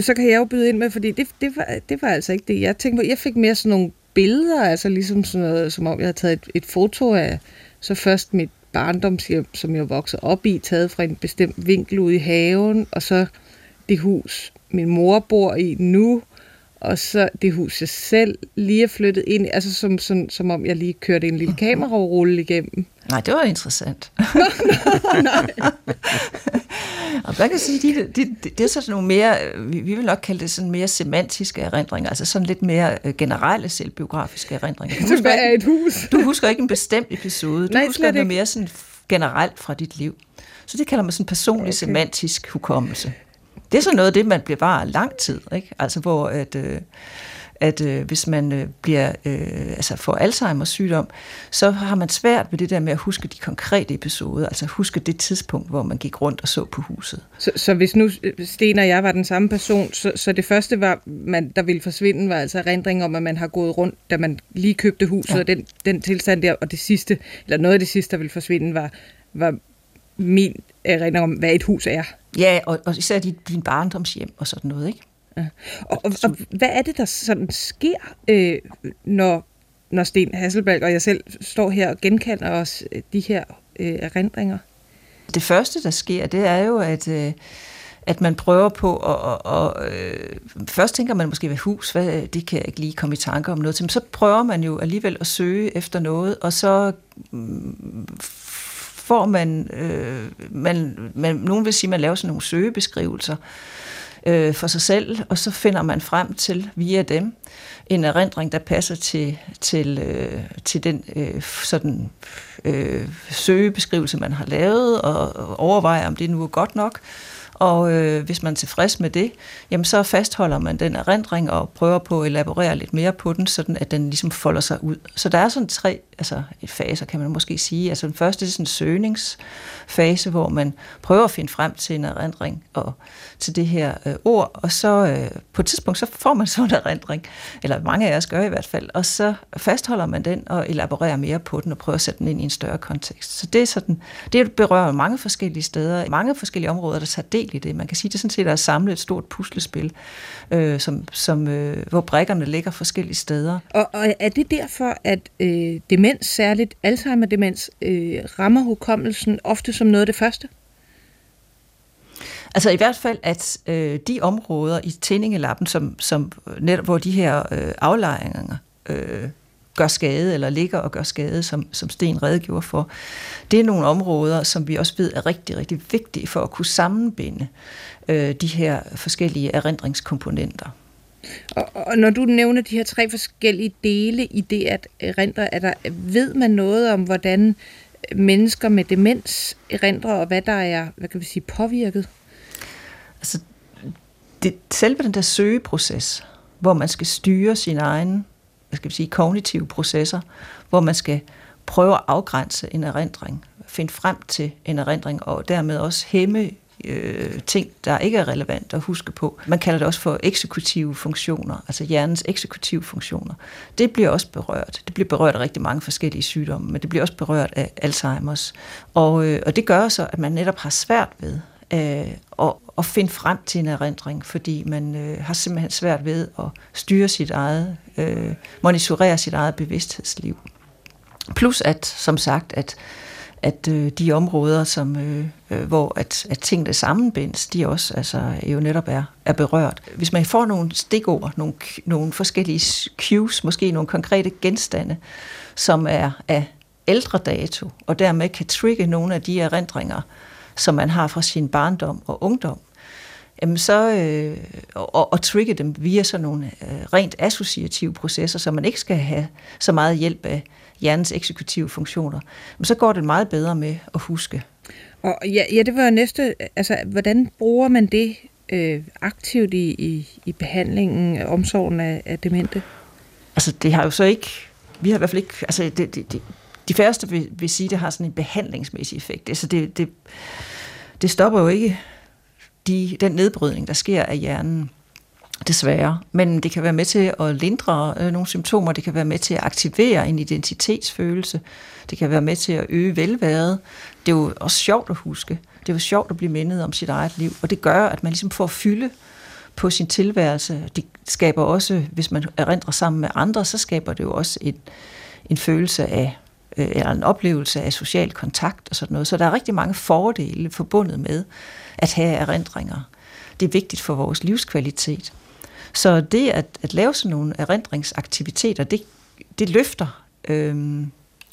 Så kan jeg jo byde ind med, fordi det, det, var, det var altså ikke det, jeg tænkte på. Jeg fik mere sådan nogle billeder, altså ligesom sådan noget, som om jeg havde taget et, et foto af, så først mit barndomshjem, som jeg voksede op i, taget fra en bestemt vinkel ude i haven, og så det hus, min mor bor i nu, og så det hus, jeg selv lige er flyttet ind altså som, som, som om jeg lige kørte en lille mhm. kamerarulle igennem. Nej, det var interessant. [LAUGHS] nej. og hvad kan sige, det, det, det, det er sådan nogle mere, vi, vi vil nok kalde det sådan mere semantiske erindringer, altså sådan lidt mere øh, generelle selvbiografiske erindringer. Du husker er et hus. du husker ikke en bestemt episode, du Nej, husker noget mere sådan generelt fra dit liv. Så det kalder man sådan personlig okay. semantisk hukommelse. Det er så noget af det, man bevarer lang tid, ikke? Altså hvor at, øh, at øh, hvis man øh, bliver øh, altså får Alzheimer's sygdom, så har man svært ved det der med at huske de konkrete episoder, altså huske det tidspunkt, hvor man gik rundt og så på huset. Så, så hvis nu øh, Sten og jeg var den samme person, så, så det første, var, man, der ville forsvinde, var altså erindring om, at man har gået rundt, da man lige købte huset, ja. og den, den tilstand der, og det sidste, eller noget af det sidste, der ville forsvinde, var, var min erindring om, hvad et hus er. Ja, og, og især din, din barndomshjem og sådan noget, ikke? Ja. Og, og, og hvad er det, der sådan sker, øh, når, når Sten Hasselbalg og jeg selv står her og genkalder os øh, de her øh, erindringer? Det første, der sker, det er jo, at... Øh, at man prøver på at... Og, og, øh, først tænker man måske ved hus, hvad, det kan jeg ikke lige komme i tanke om noget til, men så prøver man jo alligevel at søge efter noget, og så mm, får man, øh, man, man, nogen vil sige, man laver sådan nogle søgebeskrivelser øh, for sig selv, og så finder man frem til via dem en erindring, der passer til, til, øh, til den øh, sådan, øh, søgebeskrivelse, man har lavet, og overvejer, om det nu er godt nok. Og øh, hvis man er tilfreds med det, jamen så fastholder man den erindring og prøver på at elaborere lidt mere på den, sådan at den ligesom folder sig ud. Så der er sådan tre altså et faser, kan man måske sige. Altså den første er sådan en søgningsfase, hvor man prøver at finde frem til en erindring og til det her øh, ord, og så øh, på et tidspunkt, så får man [LAUGHS] sådan en erindring, eller mange af os gør i hvert fald, og så fastholder man den og elaborerer mere på den og prøver at sætte den ind i en større kontekst. Så det er sådan, det berører mange forskellige steder, mange forskellige områder, der tager del i det. Man kan sige, det er sådan set er samlet et stort puslespil, øh, som, som, øh, hvor brækkerne ligger forskellige steder. Og, og er det derfor, at øh, demens, særligt Alzheimer-demens, øh, rammer hukommelsen ofte som noget af det første? Altså i hvert fald, at øh, de områder i tændingelappen, som, som netop, hvor de her øh, aflejringer øh, gør skade, eller ligger og gør skade, som, som Sten redegjorde for, det er nogle områder, som vi også ved er rigtig, rigtig vigtige for at kunne sammenbinde øh, de her forskellige erindringskomponenter. Og, og når du nævner de her tre forskellige dele i det at erindre, er der, ved man noget om, hvordan mennesker med demens erindrer, og hvad der er hvad kan vi sige, påvirket? Altså, det, selve den der søgeproces, hvor man skal styre sin egen hvad skal vi sige, kognitive processer, hvor man skal prøve at afgrænse en erindring, finde frem til en erindring, og dermed også hæmme øh, ting, der ikke er relevant at huske på. Man kalder det også for eksekutive funktioner, altså hjernens eksekutive funktioner. Det bliver også berørt. Det bliver berørt af rigtig mange forskellige sygdomme, men det bliver også berørt af Alzheimer's. Og, øh, og det gør så, at man netop har svært ved øh, at, at finde frem til en erindring, fordi man øh, har simpelthen svært ved at styre sit eget, øh, monitorere sit eget bevidsthedsliv. Plus at, som sagt, at at øh, de områder, som, øh, øh, hvor at, at tingene sammenbindes, de også altså, jo netop er, er berørt. Hvis man får nogle stikord, nogle, nogle forskellige cues, måske nogle konkrete genstande, som er af ældre dato, og dermed kan trigge nogle af de erindringer, som man har fra sin barndom og ungdom, jamen så, øh, og, og trigge dem via sådan nogle øh, rent associative processer, som man ikke skal have så meget hjælp af hjernens eksekutive funktioner, men så går det meget bedre med at huske. Og ja, ja det var næste, altså hvordan bruger man det øh, aktivt i, i, i behandlingen, omsorgen af, af demente? Altså det har jo så ikke, vi har i hvert fald ikke, altså det, det, det, de færreste vil, vil sige, at det har sådan en behandlingsmæssig effekt. Altså det, det, det stopper jo ikke de, den nedbrydning, der sker af hjernen, desværre. Men det kan være med til at lindre øh, nogle symptomer, det kan være med til at aktivere en identitetsfølelse, det kan være med til at øge velværet. Det er jo også sjovt at huske. Det er jo sjovt at blive mindet om sit eget liv, og det gør, at man ligesom får fylde på sin tilværelse. Det skaber også, hvis man erindrer sammen med andre, så skaber det jo også en, en følelse af øh, eller en oplevelse af social kontakt og sådan noget. Så der er rigtig mange fordele forbundet med at have erindringer. Det er vigtigt for vores livskvalitet. Så det at, at lave sådan nogle erindringsaktiviteter, det, det løfter øh,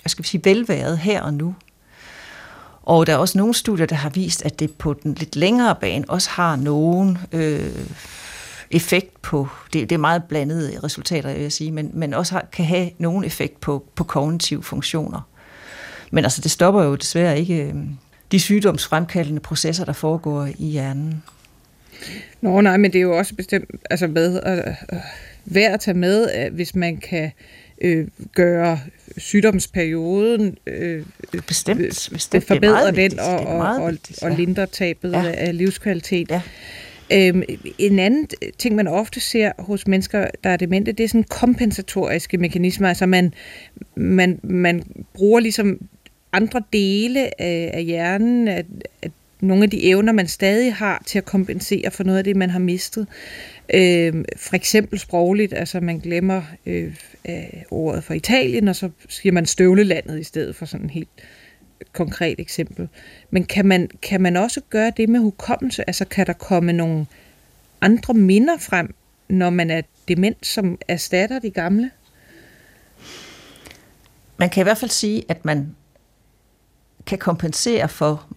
jeg skal sige, velværet her og nu. Og der er også nogle studier, der har vist, at det på den lidt længere bane også har nogen øh, effekt på, det, det er meget blandede resultater, jeg vil sige, men, men også har, kan have nogen effekt på, på kognitive funktioner. Men altså, det stopper jo desværre ikke øhm, de sygdomsfremkaldende processer, der foregår i hjernen. Nå nej, men det er jo også bestemt altså med, øh, øh, værd at tage med, at hvis man kan øh, gøre sygdomsperioden, øh, bestemt, bestemt forbedre den og, og, og, og lindre tabet ja. af livskvalitet. Ja. Øhm, en anden ting, man ofte ser hos mennesker, der er demente, det er sådan kompensatoriske mekanismer. Altså man, man, man bruger ligesom andre dele af, af hjernen, at, at nogle af de evner, man stadig har til at kompensere for noget af det, man har mistet. Øh, for eksempel sprogligt, altså man glemmer øh, øh, ordet for Italien, og så siger man støvlelandet i stedet for sådan en helt konkret eksempel. Men kan man, kan man også gøre det med hukommelse? Altså kan der komme nogle andre minder frem, når man er dement, som erstatter de gamle? Man kan i hvert fald sige, at man kan kompensere for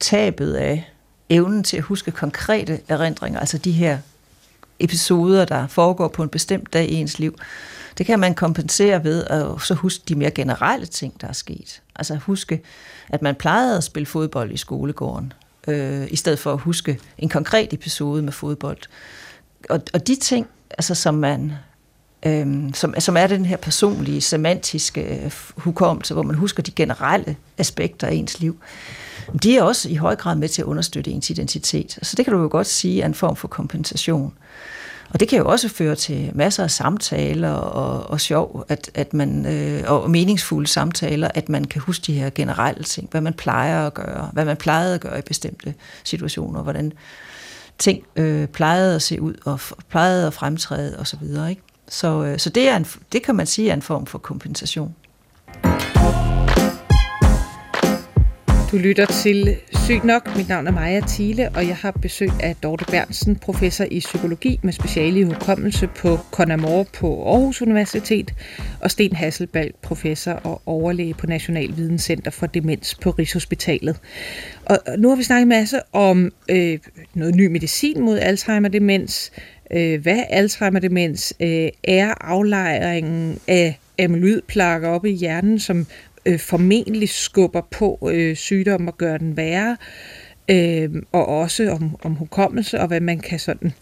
tabet af evnen til at huske konkrete erindringer, altså de her episoder, der foregår på en bestemt dag i ens liv. Det kan man kompensere ved at så huske de mere generelle ting, der er sket. Altså huske, at man plejede at spille fodbold i skolegården, øh, i stedet for at huske en konkret episode med fodbold. Og, og de ting, altså, som man øh, som, som er den her personlige, semantiske øh, hukommelse, hvor man husker de generelle aspekter af ens liv, de er også i høj grad med til at understøtte ens identitet. Så det kan du jo godt sige er en form for kompensation. Og det kan jo også føre til masser af samtaler og, og sjov, at, at man, øh, og meningsfulde samtaler, at man kan huske de her generelle ting, hvad man plejer at gøre, hvad man plejede at gøre i bestemte situationer, hvordan ting øh, plejede at se ud og plejede at fremtræde osv. Ikke? Så, øh, så det, er en, det kan man sige er en form for kompensation. Du lytter til Sygt nok. Mit navn er Maja Thiele, og jeg har besøg af Dorte Bernsen, professor i psykologi med speciale i hukommelse på Conamore på Aarhus Universitet, og Sten Hasselbalg, professor og overlæge på National Videnscenter for Demens på Rigshospitalet. Og nu har vi snakket en masse om øh, noget ny medicin mod Alzheimer-demens, øh, hvad Alzheimer-demens øh, er aflejringen af amyloidplakker oppe i hjernen, som øh, formentlig skubber på øh, sygdommen og gør den værre, øh, og også om, om hukommelse og hvad man kan sådan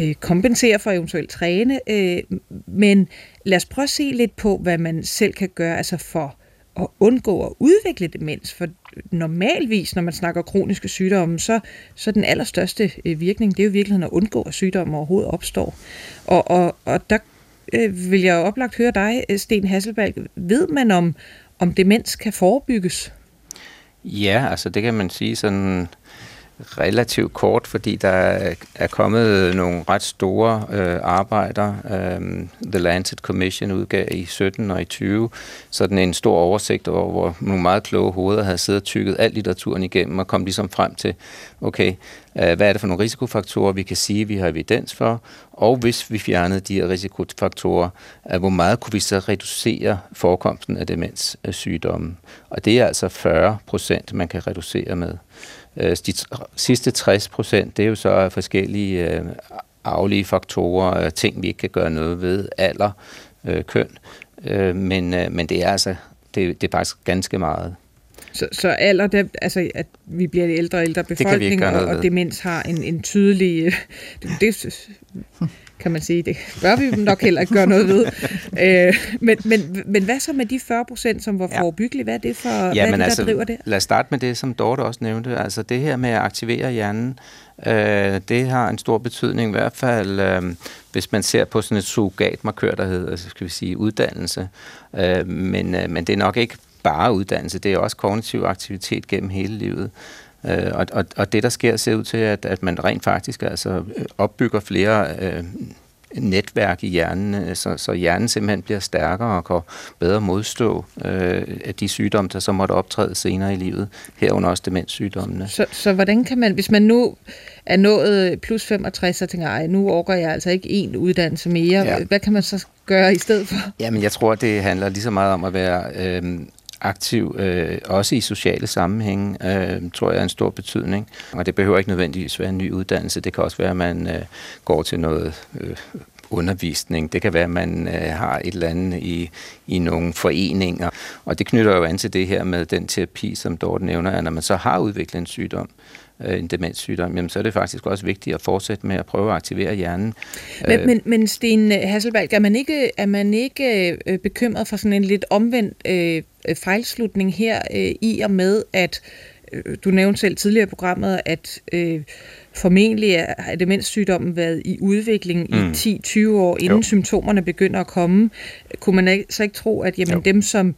øh, kompensere for eventuelt træne. Øh, men lad os prøve at se lidt på, hvad man selv kan gøre altså for at undgå at udvikle demens. For normalvis, når man snakker kroniske sygdomme, så, så den allerstørste øh, virkning, det er jo i virkeligheden at undgå, at sygdommen overhovedet opstår. Og, og, og der øh, vil jeg oplagt høre dig, øh, Sten Hasselbalg. Ved man om, om demens kan forebygges? Ja, altså det kan man sige sådan relativt kort, fordi der er kommet nogle ret store øh, arbejder. Øhm, The Lancet Commission udgav i 17 og i 20 sådan en stor oversigt over, hvor nogle meget kloge hoveder havde siddet og tykket al litteraturen igennem og kom ligesom frem til, okay, øh, hvad er det for nogle risikofaktorer, vi kan sige, vi har evidens for, og hvis vi fjernede de her risikofaktorer, øh, hvor meget kunne vi så reducere forekomsten af demenssygdomme? Øh, og det er altså 40 procent, man kan reducere med. Øh, de sidste 60 procent, det er jo så forskellige øh, aflige faktorer, øh, ting vi ikke kan gøre noget ved, alder, køn, men, men det er altså det, det er faktisk ganske meget. Så, så alder, det, altså at vi bliver ældre og ældre befolkning, og, og demens har en, en tydelig... Det, det, kan man sige. Det bør vi nok heller ikke gøre noget ved. [LAUGHS] Øh, men, men, men hvad så med de 40 procent, som var forebyggelige? Hvad er det for, ja, hvad er det, der altså, driver det? Lad os starte med det, som Dorte også nævnte. Altså det her med at aktivere hjernen, øh, det har en stor betydning, i hvert fald øh, hvis man ser på sådan et surrogatmarkør, der hedder, altså, skal vi sige, uddannelse. Øh, men, øh, men det er nok ikke bare uddannelse, det er også kognitiv aktivitet gennem hele livet. Øh, og, og, og det, der sker, ser ud til, at, at man rent faktisk altså, opbygger flere øh, netværk i hjernen, øh, så, så hjernen simpelthen bliver stærkere og kan bedre modstå øh, de sygdomme, der så måtte optræde senere i livet, herunder også demenssygdommene. Så, så hvordan kan man, hvis man nu er nået plus 65 og tænker, ej, nu overgår jeg altså ikke en uddannelse mere, ja. hvad kan man så gøre i stedet for? Jamen, jeg tror, det handler lige så meget om at være øh, aktiv, øh, også i sociale sammenhænge, øh, tror jeg er en stor betydning. Og det behøver ikke nødvendigvis være en ny uddannelse. Det kan også være, at man øh, går til noget øh, undervisning. Det kan være, at man øh, har et eller andet i, i nogle foreninger. Og det knytter jo an til det her med den terapi, som Dorte nævner, at når man så har udviklet en sygdom, øh, en demenssygdom, jamen, så er det faktisk også vigtigt at fortsætte med at prøve at aktivere hjernen. Men, men, men Sten Hasselbalg, er man ikke, er man ikke bekymret for sådan en lidt omvendt øh, fejlslutning her øh, i og med, at øh, du nævnte selv tidligere i programmet, at øh, formentlig har demenssygdommen været i udvikling mm. i 10-20 år, inden jo. symptomerne begynder at komme. Kunne man så ikke tro, at jamen, dem, som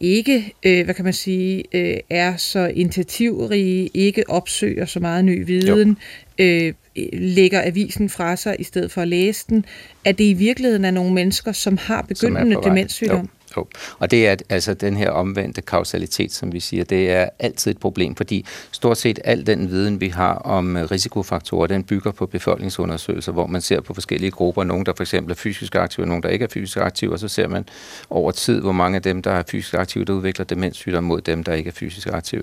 ikke, øh, hvad kan man sige, øh, er så initiativrige, ikke opsøger så meget ny viden, øh, lægger avisen fra sig i stedet for at læse den, at det i virkeligheden er nogle mennesker, som har begyndende demenssygdom. Jo. Jo. Og det er altså den her omvendte kausalitet, som vi siger, det er altid et problem, fordi stort set al den viden, vi har om øh, risikofaktorer, den bygger på befolkningsundersøgelser, hvor man ser på forskellige grupper, nogen der for eksempel er fysisk aktive, og nogen der ikke er fysisk aktive, og så ser man over tid, hvor mange af dem, der er fysisk aktive, der udvikler demenssygdom mod dem, der ikke er fysisk aktive.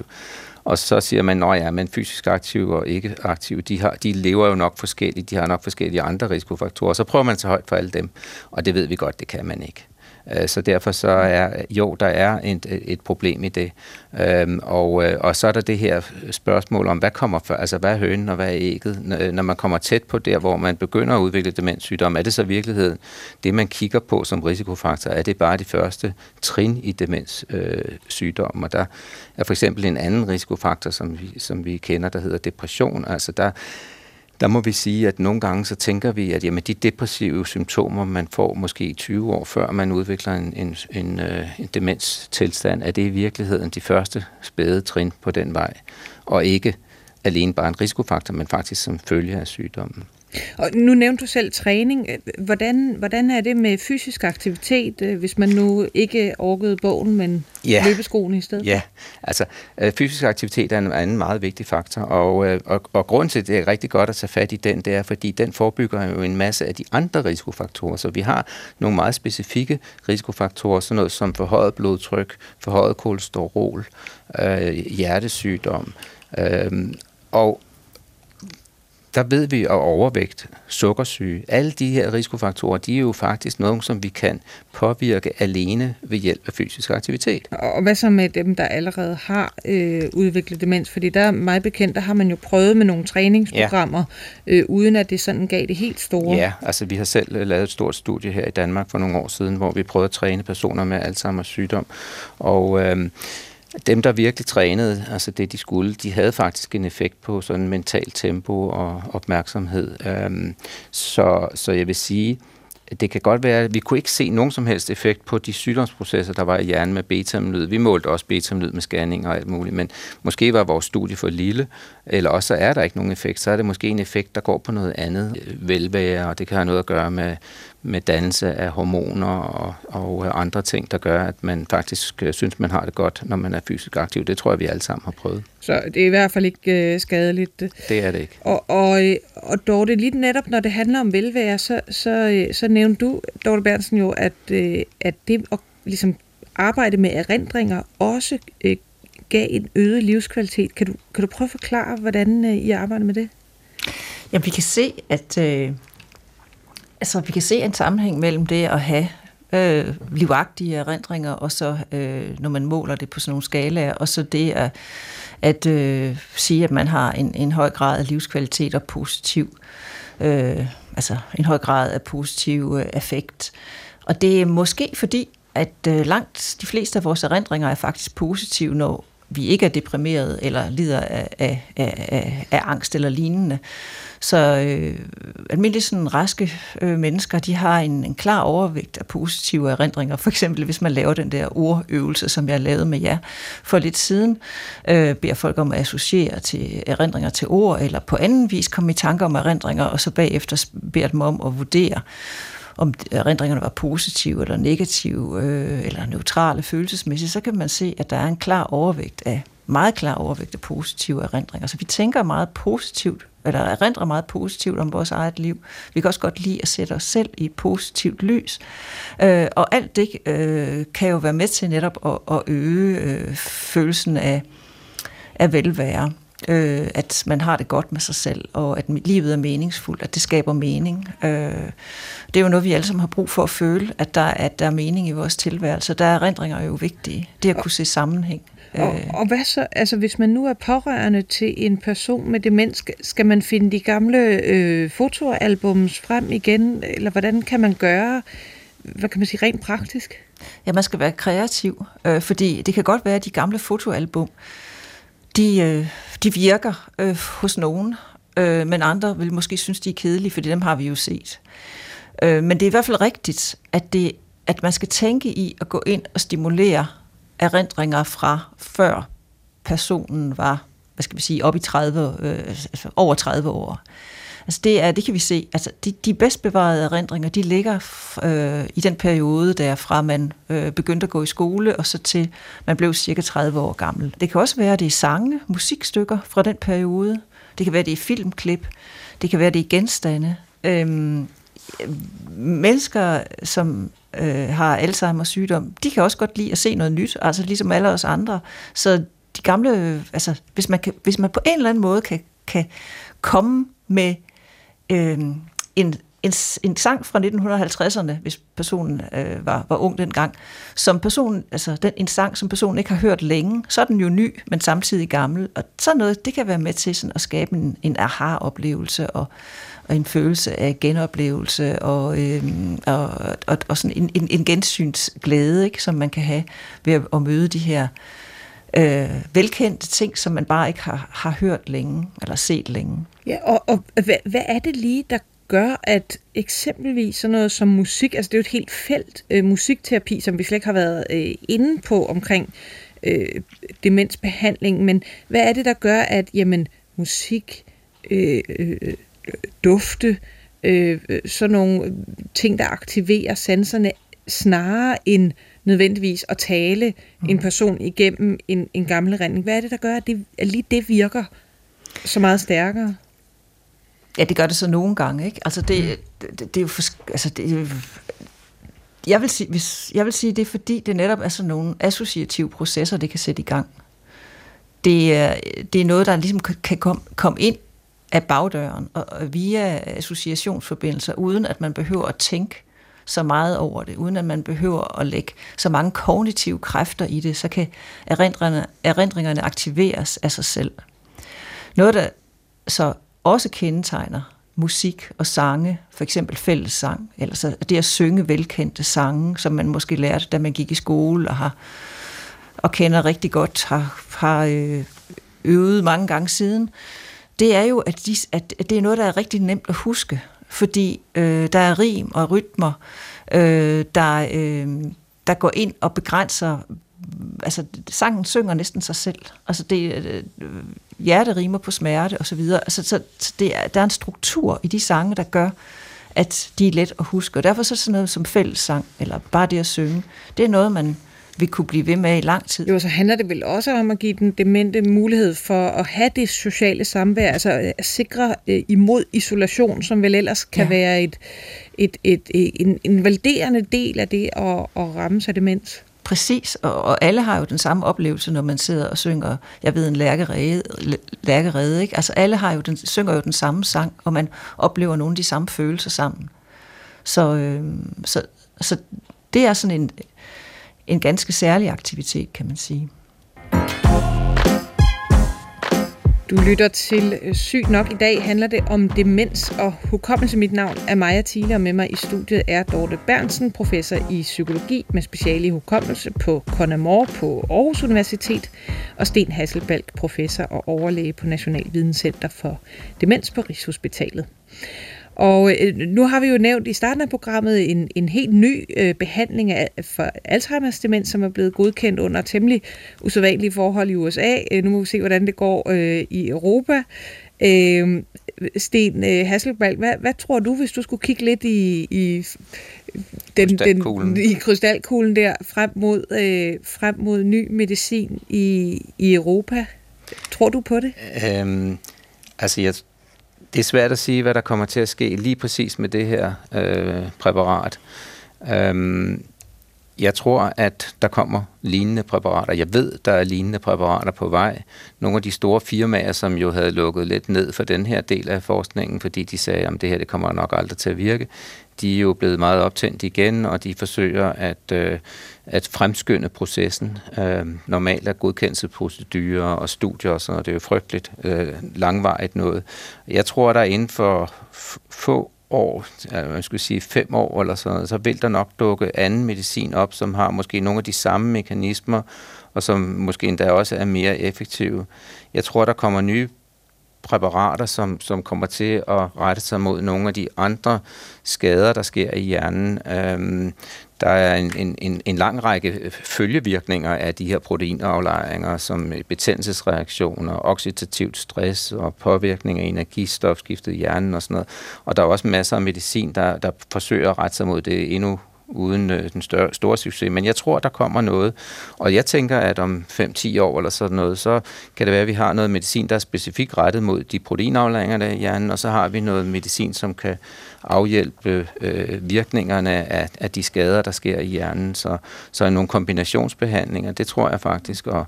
Og så siger man, at ja, men fysisk aktive og ikke aktive, de, har, de lever jo nok forskelligt, de har nok forskellige andre risikofaktorer. Så prøver man så højt for alle dem, og det ved vi godt, det kan man ikke. Øh, så derfor så er, jo, der er et, et problem i det. Øhm, og, øh, og så er der det her spørgsmål om, hvad kommer før, altså hvad er hønen og hvad er ægget? Øh, når man kommer tæt på der, hvor man begynder at udvikle demenssygdom, er det så virkeligheden det, man kigger på som risikofaktor? Er det bare de første trin i demenssygdom? Øh, og der er for eksempel en anden risikofaktor, som vi, som vi kender, der hedder depression. Altså der der må vi sige, at nogle gange så tænker vi, at jamen, de depressive symptomer, man får måske 20 år før man udvikler en, en, en, øh, en demenstilstand, er det i virkeligheden de første spæde trin på den vej, og ikke alene bare en risikofaktor, men faktisk som følge af sygdommen. Og nu nævnte du selv træning. Hvordan, hvordan er det med fysisk aktivitet, øh, hvis man nu ikke orkede bogen, men ja. løbeskoene i stedet? Ja, altså øh, fysisk aktivitet er en anden meget vigtig faktor, og, øh, og, og grunden til, at det er rigtig godt at tage fat i den, det er, fordi den forebygger jo en masse af de andre risikofaktorer. Så vi har nogle meget specifikke risikofaktorer, sådan noget som forhøjet blodtryk, forhøjet kolesterol, øh, hjertesygdom, øh, og der ved vi, at overvægt, sukkersyge, alle de her risikofaktorer, de er jo faktisk noget, som vi kan påvirke alene ved hjælp af fysisk aktivitet. Og hvad så med dem, der allerede har øh, udviklet demens? Fordi der er meget bekendt, der har man jo prøvet med nogle træningsprogrammer, ja. øh, uden at det sådan gav det helt store. Ja, altså vi har selv øh, lavet et stort studie her i Danmark for nogle år siden, hvor vi prøvede at træne personer med Alzheimer's sygdom. Og øh, dem, der virkelig trænede, altså det de skulle, de havde faktisk en effekt på sådan mental tempo og opmærksomhed. Øhm, så, så jeg vil sige, det kan godt være, at vi kunne ikke se nogen som helst effekt på de sygdomsprocesser, der var i hjernen med beta-amyloid. Vi målte også beta-amyloid med scanning og alt muligt, men måske var vores studie for lille, eller også er der ikke nogen effekt. Så er det måske en effekt, der går på noget andet velvære, og det kan have noget at gøre med, med dannelse af hormoner og, og andre ting, der gør, at man faktisk øh, synes, man har det godt, når man er fysisk aktiv. Det tror jeg, vi alle sammen har prøvet. Så det er i hvert fald ikke øh, skadeligt. Det er det ikke. Og, og, øh, og Dorte, lige netop når det handler om velvære, så, så, så nævnte du, Dorte Berntsen jo, at, at det at ligesom arbejde med erindringer også øh, gav en øget livskvalitet. Kan du, kan du prøve at forklare, hvordan I arbejder med det? Jamen, vi kan se, at øh, Altså, vi kan se en sammenhæng mellem det at have øh, livagtige erindringer, og så øh, når man måler det på sådan nogle skalaer, og så det at, at øh, sige, at man har en, en høj grad af livskvalitet og positiv, øh, altså en høj grad af positiv øh, effekt. Og det er måske fordi, at øh, langt de fleste af vores erindringer er faktisk positive, når vi ikke er deprimeret eller lider af, af, af, af angst eller lignende. Så øh, almindelige sådan raske øh, mennesker, de har en, en klar overvægt af positive erindringer. For eksempel hvis man laver den der ordøvelse, som jeg lavede med jer for lidt siden, øh, beder folk om at associere til erindringer til ord, eller på anden vis komme i tanker om erindringer, og så bagefter beder dem om at vurdere, om erindringerne var positive eller negative, øh, eller neutrale følelsesmæssigt, så kan man se, at der er en klar overvægt af meget klar overvægt af positive erindringer. Så vi tænker meget positivt, eller erindrer meget positivt om vores eget liv. Vi kan også godt lide at sætte os selv i et positivt lys. Øh, og alt det øh, kan jo være med til netop at, at øge øh, følelsen af, af velvære øh, at man har det godt med sig selv, og at livet er meningsfuldt, at det skaber mening. Øh, det er jo noget, vi alle sammen har brug for at føle, at der, at der er mening i vores tilværelse. Der er erindringer jo vigtige. Det at kunne se sammenhæng. Og, Øh, og hvad så, altså hvis man nu er pårørende til en person med demens, skal- skal man finde de gamle øh, fotoalbums frem igen, eller hvordan kan man gøre, hvad kan man sige, rent praktisk? Ja, man skal være kreativ, øh, fordi det kan godt være, at de gamle fotoalbum, de, øh, de virker øh, hos nogen, øh, men andre vil måske synes, de er kedelige, fordi dem har vi jo set. Øh, men det er i hvert fald rigtigt, at, det, at man skal tænke i at gå ind og stimulere erindringer fra før personen var, hvad skal vi sige, op i 30, øh, altså over 30 år. Altså det, er, det kan vi se. Altså de, de bedst bevarede erindringer, de ligger øh, i den periode, der fra man øh, begyndte at gå i skole, og så til man blev cirka 30 år gammel. Det kan også være, at det er sange, musikstykker fra den periode. Det kan være, at det er filmklip. Det kan være, at det er genstande. Øhm, mennesker, som øh, har Alzheimer's sygdom, de kan også godt lide at se noget nyt, altså ligesom alle os andre. Så de gamle, øh, altså hvis man, kan, hvis man på en eller anden måde kan, kan komme med øh, en, en, en sang fra 1950'erne, hvis personen øh, var, var ung dengang, som personen, altså den, en sang, som personen ikke har hørt længe, så er den jo ny, men samtidig gammel. Og sådan noget, det kan være med til sådan at skabe en, en aha-oplevelse og, og en følelse af genoplevelse og, øh, og, og, og sådan en, en, en gensynsglæde, ikke, som man kan have ved at, at møde de her øh, velkendte ting, som man bare ikke har, har hørt længe eller set længe. Ja, og, og hvad, hvad er det lige, der gør, at eksempelvis sådan noget som musik, altså det er jo et helt felt, øh, musikterapi, som vi slet ikke har været øh, inde på omkring øh, demensbehandling, men hvad er det, der gør, at jamen, musik, øh, øh, dufte, øh, sådan nogle ting, der aktiverer sanserne, snarere end nødvendigvis at tale mm. en person igennem en, en gammel rending. Hvad er det, der gør, at, det, at lige det virker så meget stærkere? Ja, det gør det så nogle gange, ikke? Altså det, det, det, det er jo for, altså det, jeg vil sige, hvis, jeg vil sige, det er fordi, det netop er sådan nogle associative processer, det kan sætte i gang. Det er, det er noget, der ligesom kan- kan komme kom ind af bagdøren, og, og via associationsforbindelser, uden at man behøver at tænke så meget over det, uden at man behøver at lægge så mange kognitive kræfter i det, så kan erindringerne, erindringerne aktiveres af sig selv. Noget, der så også kendetegner musik og sange, for eksempel fællessang, eller så det at synge velkendte sange, som man måske lærte, da man gik i skole og har og kender rigtig godt, har, har øh, øvet mange gange siden, det er jo, at, de, at det er noget, der er rigtig nemt at huske, fordi øh, der er rim og rytmer, øh, der, øh, der går ind og begrænser, altså sangen synger næsten sig selv. Altså det, øh, hjerte rimer på smerte og så videre. Altså, så, så det er, der er en struktur i de sange, der gør, at de er let at huske. Og derfor så sådan noget som fællessang, eller bare det at synge, det er noget, man vil kunne blive ved med i lang tid. Jo, så handler det vel også om at give den demente mulighed for at have det sociale samvær, altså at sikre øh, imod isolation, som vel ellers kan Ja. ja. være et, et, et, et, en, en validerende del af det at, at ramme sig demens. Præcis, og, og alle har jo den samme oplevelse, når man sidder og synger, jeg ved, en lærkerede, lærkerede ikke? Altså alle har jo den, synger jo den samme sang, og man oplever nogle af de samme følelser sammen. Så, øh, så, så det er sådan en, en ganske særlig aktivitet, kan man sige. Du lytter til øh, Sygt nok. I dag handler det om demens og hukommelse. Mit navn er Maja Thiele, og med mig i studiet er Dorte Bernsen, professor i psykologi med speciale i hukommelse på Conamore på Aarhus Universitet, og Sten Hasselbalg, professor og overlæge på National Videnscenter for Demens på Rigshospitalet. Og øh, nu har vi jo nævnt i starten af programmet en, en helt ny øh, behandling af, for Alzheimer's demens, som er blevet godkendt under temmelig usædvanlige forhold i USA. Øh, nu må vi se, hvordan det går øh, i Europa. Øh, Sten øh, Hasselbalg, hvad, hvad tror du, hvis du skulle kigge lidt i, i den, Krystalkuglen. den, i krystalkuglen der frem mod, øh, frem mod ny medicin i, i Europa? Tror du på det? Øhm, altså, jeg, det er svært at sige, hvad der kommer til at ske lige præcis med det her øh, præparat. Øhm, jeg tror, at der kommer lignende præparater. Jeg ved, der er lignende præparater på vej. Nogle af de store firmaer, som jo havde lukket lidt ned for den her del af forskningen, fordi de sagde, at det her det kommer nok aldrig til at virke, de er jo blevet meget optændt igen, og de forsøger at, øh, at fremskynde processen. Øh, normalt er godkendelsesprocedurer og studier og sådan noget, det er jo frygteligt øh, langvarigt noget. Jeg tror, der inden for få år, altså man skulle sige fem år eller sådan noget, så vil der nok dukke anden medicin op, som har måske nogle af de samme mekanismer, og som måske endda også er mere effektive. Jeg tror, der kommer nye præparater, som, som kommer til at rette sig mod nogle af de andre skader, der sker i hjernen. Øhm, der er en, en, en, en lang række følgevirkninger af de her proteinaflejringer, som betændelsesreaktioner, oxidativt stress og påvirkning af energistofskiftet i hjernen og sådan noget. Og der er også masser af medicin, der, der forsøger at rette sig mod det endnu uden øh, den større, store succes. Men jeg tror, der kommer noget. Og jeg tænker, at om 5-10 år eller sådan noget, så kan det være, at vi har noget medicin, der er specifikt rettet mod de proteinaflejringer der i hjernen, og så har vi noget medicin, som kan afhjælpe øh, virkningerne af, af de skader, der sker i hjernen. Så, så nogle kombinationsbehandlinger, det tror jeg faktisk, og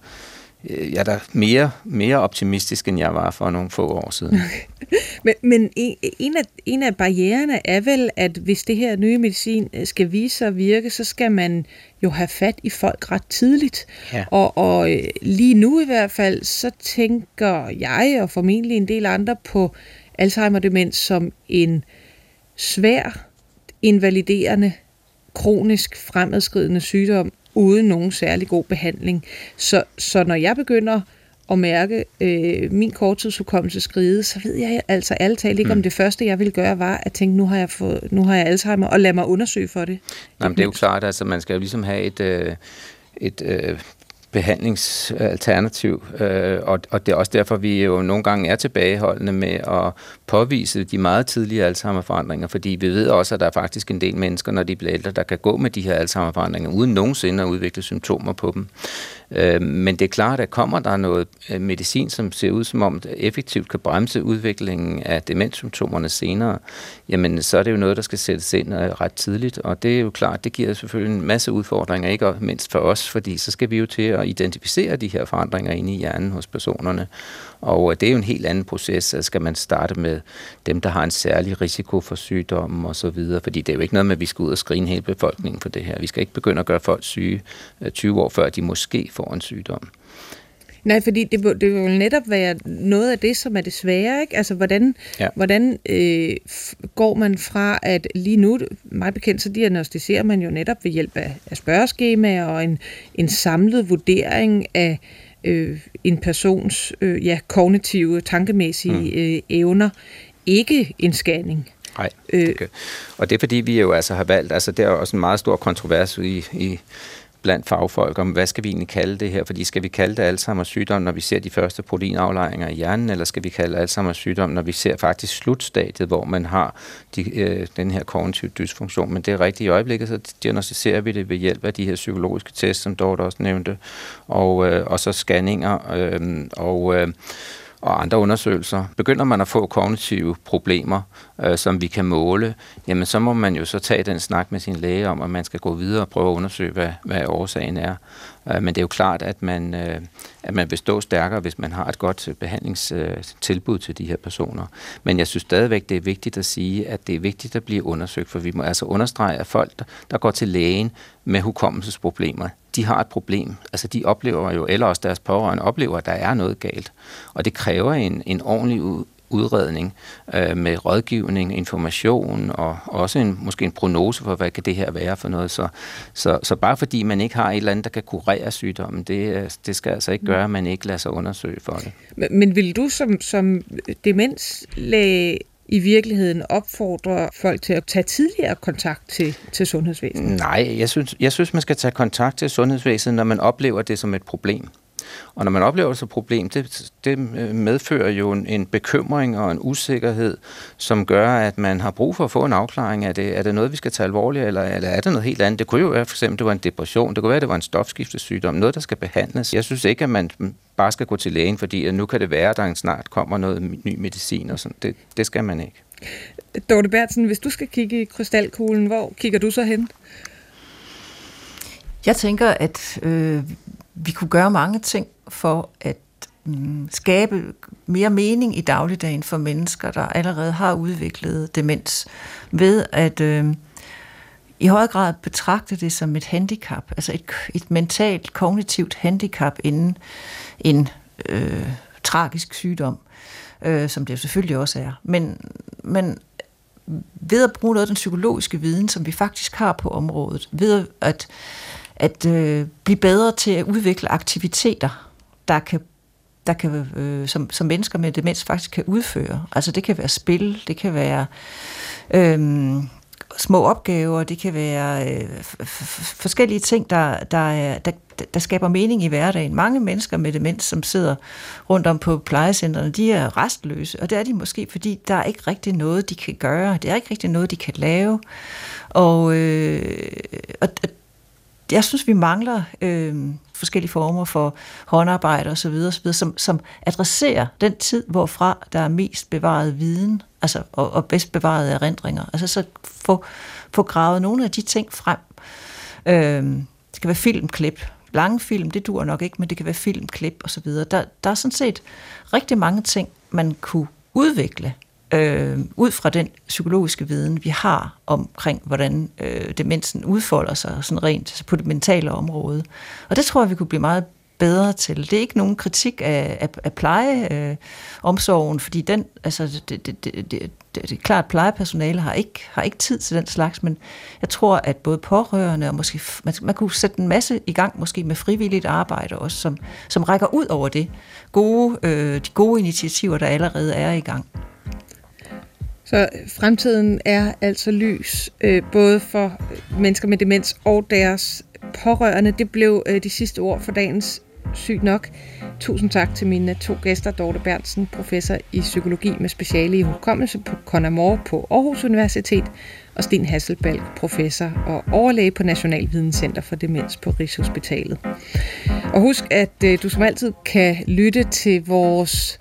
jeg er da mere, mere optimistisk, end jeg var for nogle få år siden. [LAUGHS] men men en, af, en af barriererne er vel, at hvis det her nye medicin øh, skal vise sig at virke, så skal man jo have fat i folk ret tidligt. Ja. Og, og øh, lige nu i hvert fald, så tænker jeg og formentlig en del andre på Alzheimer-demens som en svær, invaliderende, kronisk fremadskridende sygdom, uden nogen særlig god behandling. Så, så når jeg begynder at mærke øh, min korttidshukommelse skride, så ved jeg altså alle talt ikke, mm. om det første, jeg ville gøre, var at tænke, nu har jeg, fået, nu har jeg Alzheimer, og lad mig undersøge for det. Nej, men det er jo klart, altså man skal jo ligesom have et, øh, et øh, behandlingsalternativ, øh, og, og det er også derfor, vi jo nogle gange er tilbageholdende med at påvise de meget tidlige Alzheimer-forandringer, fordi vi ved også, at der er faktisk en del mennesker, når de bliver ældre, der kan gå med de her Alzheimer-forandringer, uden nogensinde at udvikle symptomer på dem. Øh, men det er klart, at kommer der noget øh, medicin, som ser ud som om det effektivt kan bremse udviklingen af demenssymptomerne senere, jamen så er det jo noget, der skal sættes ind øh, ret tidligt, og det er jo klart, det giver selvfølgelig en masse udfordringer, ikke? Mindst for os, fordi så skal vi jo til at identificere de her forandringer inde i hjernen hos personerne, og øh, det er jo en helt anden proces. Så skal man starte med dem, der har en særlig risiko for sygdommen og så videre. Fordi det er jo ikke noget med, at vi skal ud og skrine hele befolkningen for det her. Vi skal ikke begynde at gøre folk syge 20 øh, år før de måske får en sygdom. Nej, fordi det, det vil netop være noget af det, som er det svære. Ikke? Altså, hvordan, ja. hvordan øh, går man fra, at lige nu, meget bekendt, så diagnostiserer man jo netop ved hjælp af, af spørgeskemaer og en, en samlet vurdering af øh, en persons øh, ja, kognitive, tankemæssige mm. øh, evner, ikke en scanning. Nej, øh, okay. og det er fordi, vi jo altså har valgt, altså der er også en meget stor kontrovers i, i blandt fagfolk om, hvad skal vi egentlig kalde det her? Fordi skal vi kalde det Alzheimer's sygdom, når vi ser de første proteinaflejringer i hjernen, eller skal vi kalde det Alzheimer's sygdom, når vi ser faktisk slutstadiet, hvor man har de, øh, den her kognitive dysfunktion? Men det er rigtigt i øjeblikket, så diagnostiserer vi det ved hjælp af de her psykologiske tests, som Dorte også nævnte, og, øh, og så scanninger, øh, og øh, og andre undersøgelser. Begynder man at få kognitive problemer, øh, som vi kan måle, jamen så må man jo så tage den snak med sin læge om, at man skal gå videre og prøve at undersøge, hvad, hvad årsagen er. Øh, men det er jo klart, at man, øh, at man vil stå stærkere, hvis man har et godt øh, behandlingstilbud øh, til de her personer. Men jeg synes stadigvæk, det er vigtigt at sige, at det er vigtigt at blive undersøgt, for vi må altså understrege, at folk, der går til lægen med hukommelsesproblemer, de har et problem. Altså de oplever jo, eller også deres pårørende oplever, at der er noget galt. Og det kræver en, en ordentlig udredning øh, med rådgivning, information og også en, måske en prognose for, hvad kan det her være for noget. Så, så, så bare fordi man ikke har et eller andet, der kan kurere sygdommen, det, det skal altså ikke gøre, at man ikke lader sig undersøge for det. Men, men vil du som, som demenslæge i virkeligheden opfordrer folk til at tage tidligere kontakt til, til sundhedsvæsenet? Nej, jeg synes, jeg synes, man skal tage kontakt til sundhedsvæsenet, når man oplever det som et problem. Og når man oplever som et problem, det, det medfører jo en, en bekymring og en usikkerhed, som gør, at man har brug for at få en afklaring af det. Er det noget, vi skal tage alvorligt, eller, eller er det noget helt andet? Det kunne jo være, for eksempel, det var en depression. Det kunne være, det var en stofskiftesygdom. Noget, der skal behandles. Jeg synes ikke, at man bare skal gå til lægen, fordi nu kan det være, at der snart kommer noget ny medicin. Og sådan. Det, det skal man ikke. Dorte Bertsen, hvis du skal kigge i krystalkuglen, hvor kigger du så hen? Jeg tænker, at øh, vi kunne gøre mange ting for at mm, skabe mere mening i dagligdagen for mennesker, der allerede har udviklet demens, ved at øh, i høj grad betragte det som et handicap, altså et, et mentalt, kognitivt handicap inden en øh, tragisk sygdom, øh, som det jo selvfølgelig også er. Men, men ved at bruge noget af den psykologiske viden, som vi faktisk har på området, ved at, at øh, blive bedre til at udvikle aktiviteter, der kan der kan, øh, som, som mennesker med demens faktisk kan udføre. Altså det kan være spil, det kan være øh, små opgaver, det kan være øh, forskellige ting, der, der, der, der skaber mening i hverdagen. Mange mennesker med demens, som sidder rundt om på plejecentrene, de er restløse, og det er de måske, fordi der er ikke rigtig noget, de kan gøre. Det er ikke rigtig noget, de kan lave. Og, øh, og jeg synes, vi mangler øh, forskellige former for håndarbejde osv., osv. Som, som adresserer den tid, hvorfra der er mest bevaret viden, altså, og, og bedst bevarede erindringer. Altså så få, få gravet nogle af de ting frem. Øh, det kan være filmklip. Lange film, det dur nok ikke, men det kan være filmklip osv. Der, der er sådan set rigtig mange ting, man kunne udvikle øh, ud fra den psykologiske viden, vi har omkring, hvordan øh, demensen udfolder sig sådan rent altså på det mentale område. Og det tror jeg, vi kunne blive meget bedre til. Det er ikke nogen kritik af, af, af plejeomsorgen, øh, fordi den, altså, det, det, det, det, det, det er klart, at plejepersonale har ikke, har ikke tid til den slags, men jeg tror, at både pårørende og måske, man, man kunne sætte en masse i gang, måske med frivilligt arbejde også, som, som rækker ud over det. Gode, øh, de gode initiativer, der allerede er i gang. Så fremtiden er altså lys, øh, både for øh, mennesker med demens og deres pårørende. Det blev øh, de sidste ord for dagens Sygt nok. Tusind tak til mine to gæster, Dorte Berntsen, professor i psykologi med speciale i hukommelse på Conamore på Aarhus Universitet, og Sten Hasselbalg, professor og overlæge på National Videnscenter for Demens på Rigshospitalet. Og husk, at øh, du som altid kan lytte til vores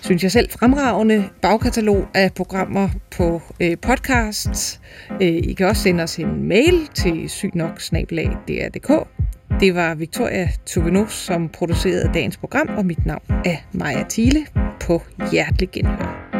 synes jeg selv, fremragende bagkatalog af programmer på øh, podcasts. Øh, I kan også sende os en mail til sygnok.dr.dk. Det var Victoria Tuvenos, som producerede dagens program, og mit navn er Maja Thiele på Hjertelig Genhør.